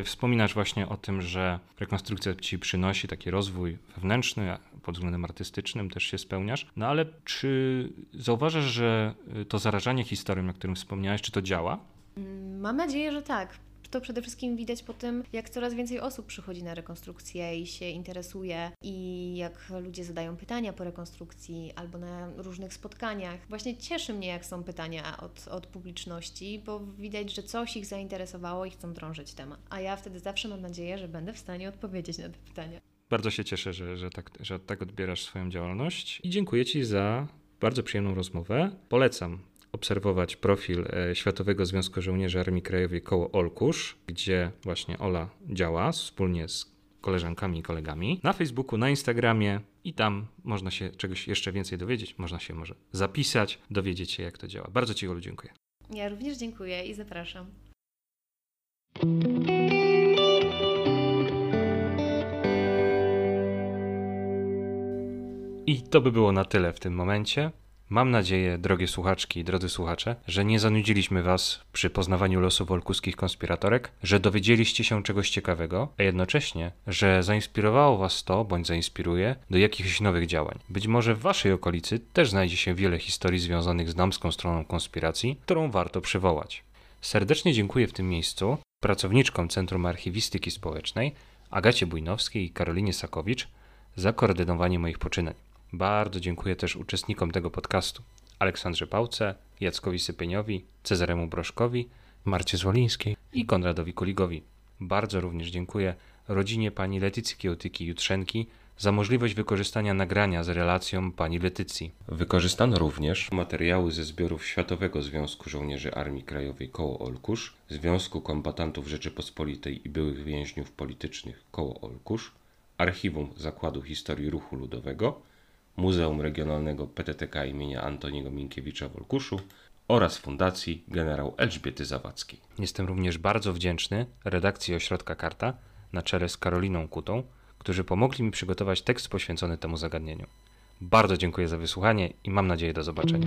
Wspominasz właśnie o tym, że rekonstrukcja ci przynosi taki rozwój wewnętrzny, pod względem artystycznym też się spełniasz. No ale czy zauważasz, że y, to zarażanie historią, o którym wspomniałeś, czy to działa? Mm, mam nadzieję, że tak. To przede wszystkim widać po tym, jak coraz więcej osób przychodzi na rekonstrukcję i się interesuje, i jak ludzie zadają pytania po rekonstrukcji albo na różnych spotkaniach. Właśnie cieszy mnie, jak są pytania od, od publiczności, bo widać, że coś ich zainteresowało i chcą drążyć temat. A ja wtedy zawsze mam nadzieję, że będę w stanie odpowiedzieć na te pytania. Bardzo się cieszę, że, że, tak, że tak odbierasz swoją działalność i dziękuję Ci za bardzo przyjemną rozmowę. Polecam obserwować profil e, Światowego Związku Żołnierzy Armii Krajowej koło Olkusz, gdzie właśnie Ola działa wspólnie z koleżankami i kolegami. Na Facebooku, na Instagramie i tam można się czegoś jeszcze więcej dowiedzieć, można się może zapisać, dowiedzieć się jak to działa. Bardzo Ci Olu dziękuję. Ja również dziękuję i zapraszam. I to by było na tyle w tym momencie. Mam nadzieję, drogie słuchaczki i drodzy słuchacze, że nie zanudziliśmy Was przy poznawaniu losów olkuskich konspiratorek, że dowiedzieliście się czegoś ciekawego, a jednocześnie, że zainspirowało Was to, bądź zainspiruje, do jakichś nowych działań. Być może w Waszej okolicy też znajdzie się wiele historii związanych z damską stroną konspiracji, którą warto przywołać. Serdecznie dziękuję w tym miejscu pracowniczkom Centrum Archiwistyki Społecznej, Agacie Bujnowskiej i Karolinie Sakowicz za koordynowanie moich poczynań. Bardzo dziękuję też uczestnikom tego podcastu. Aleksandrze Pałce, Jackowi Sypieniowi, Cezaremu Broszkowi, Marcie Zwolińskiej i Konradowi Kuligowi. Bardzo również dziękuję rodzinie pani Letycji Kiełtyki-Jutrzenki za możliwość wykorzystania nagrania z relacją pani Letycji. Wykorzystano również materiały ze zbiorów Światowego Związku Żołnierzy Armii Krajowej koło Olkusz, Związku Kombatantów Rzeczypospolitej i Byłych Więźniów Politycznych koło Olkusz, Archiwum Zakładu Historii Ruchu Ludowego, Muzeum Regionalnego PTTK imienia Antoniego Minkiewicza w Olkuszu oraz Fundacji Generał Elżbiety Zawadzkiej. Jestem również bardzo wdzięczny redakcji Ośrodka Karta na czele z Karoliną Kutą, którzy pomogli mi przygotować tekst poświęcony temu zagadnieniu. Bardzo dziękuję za wysłuchanie i mam nadzieję do zobaczenia.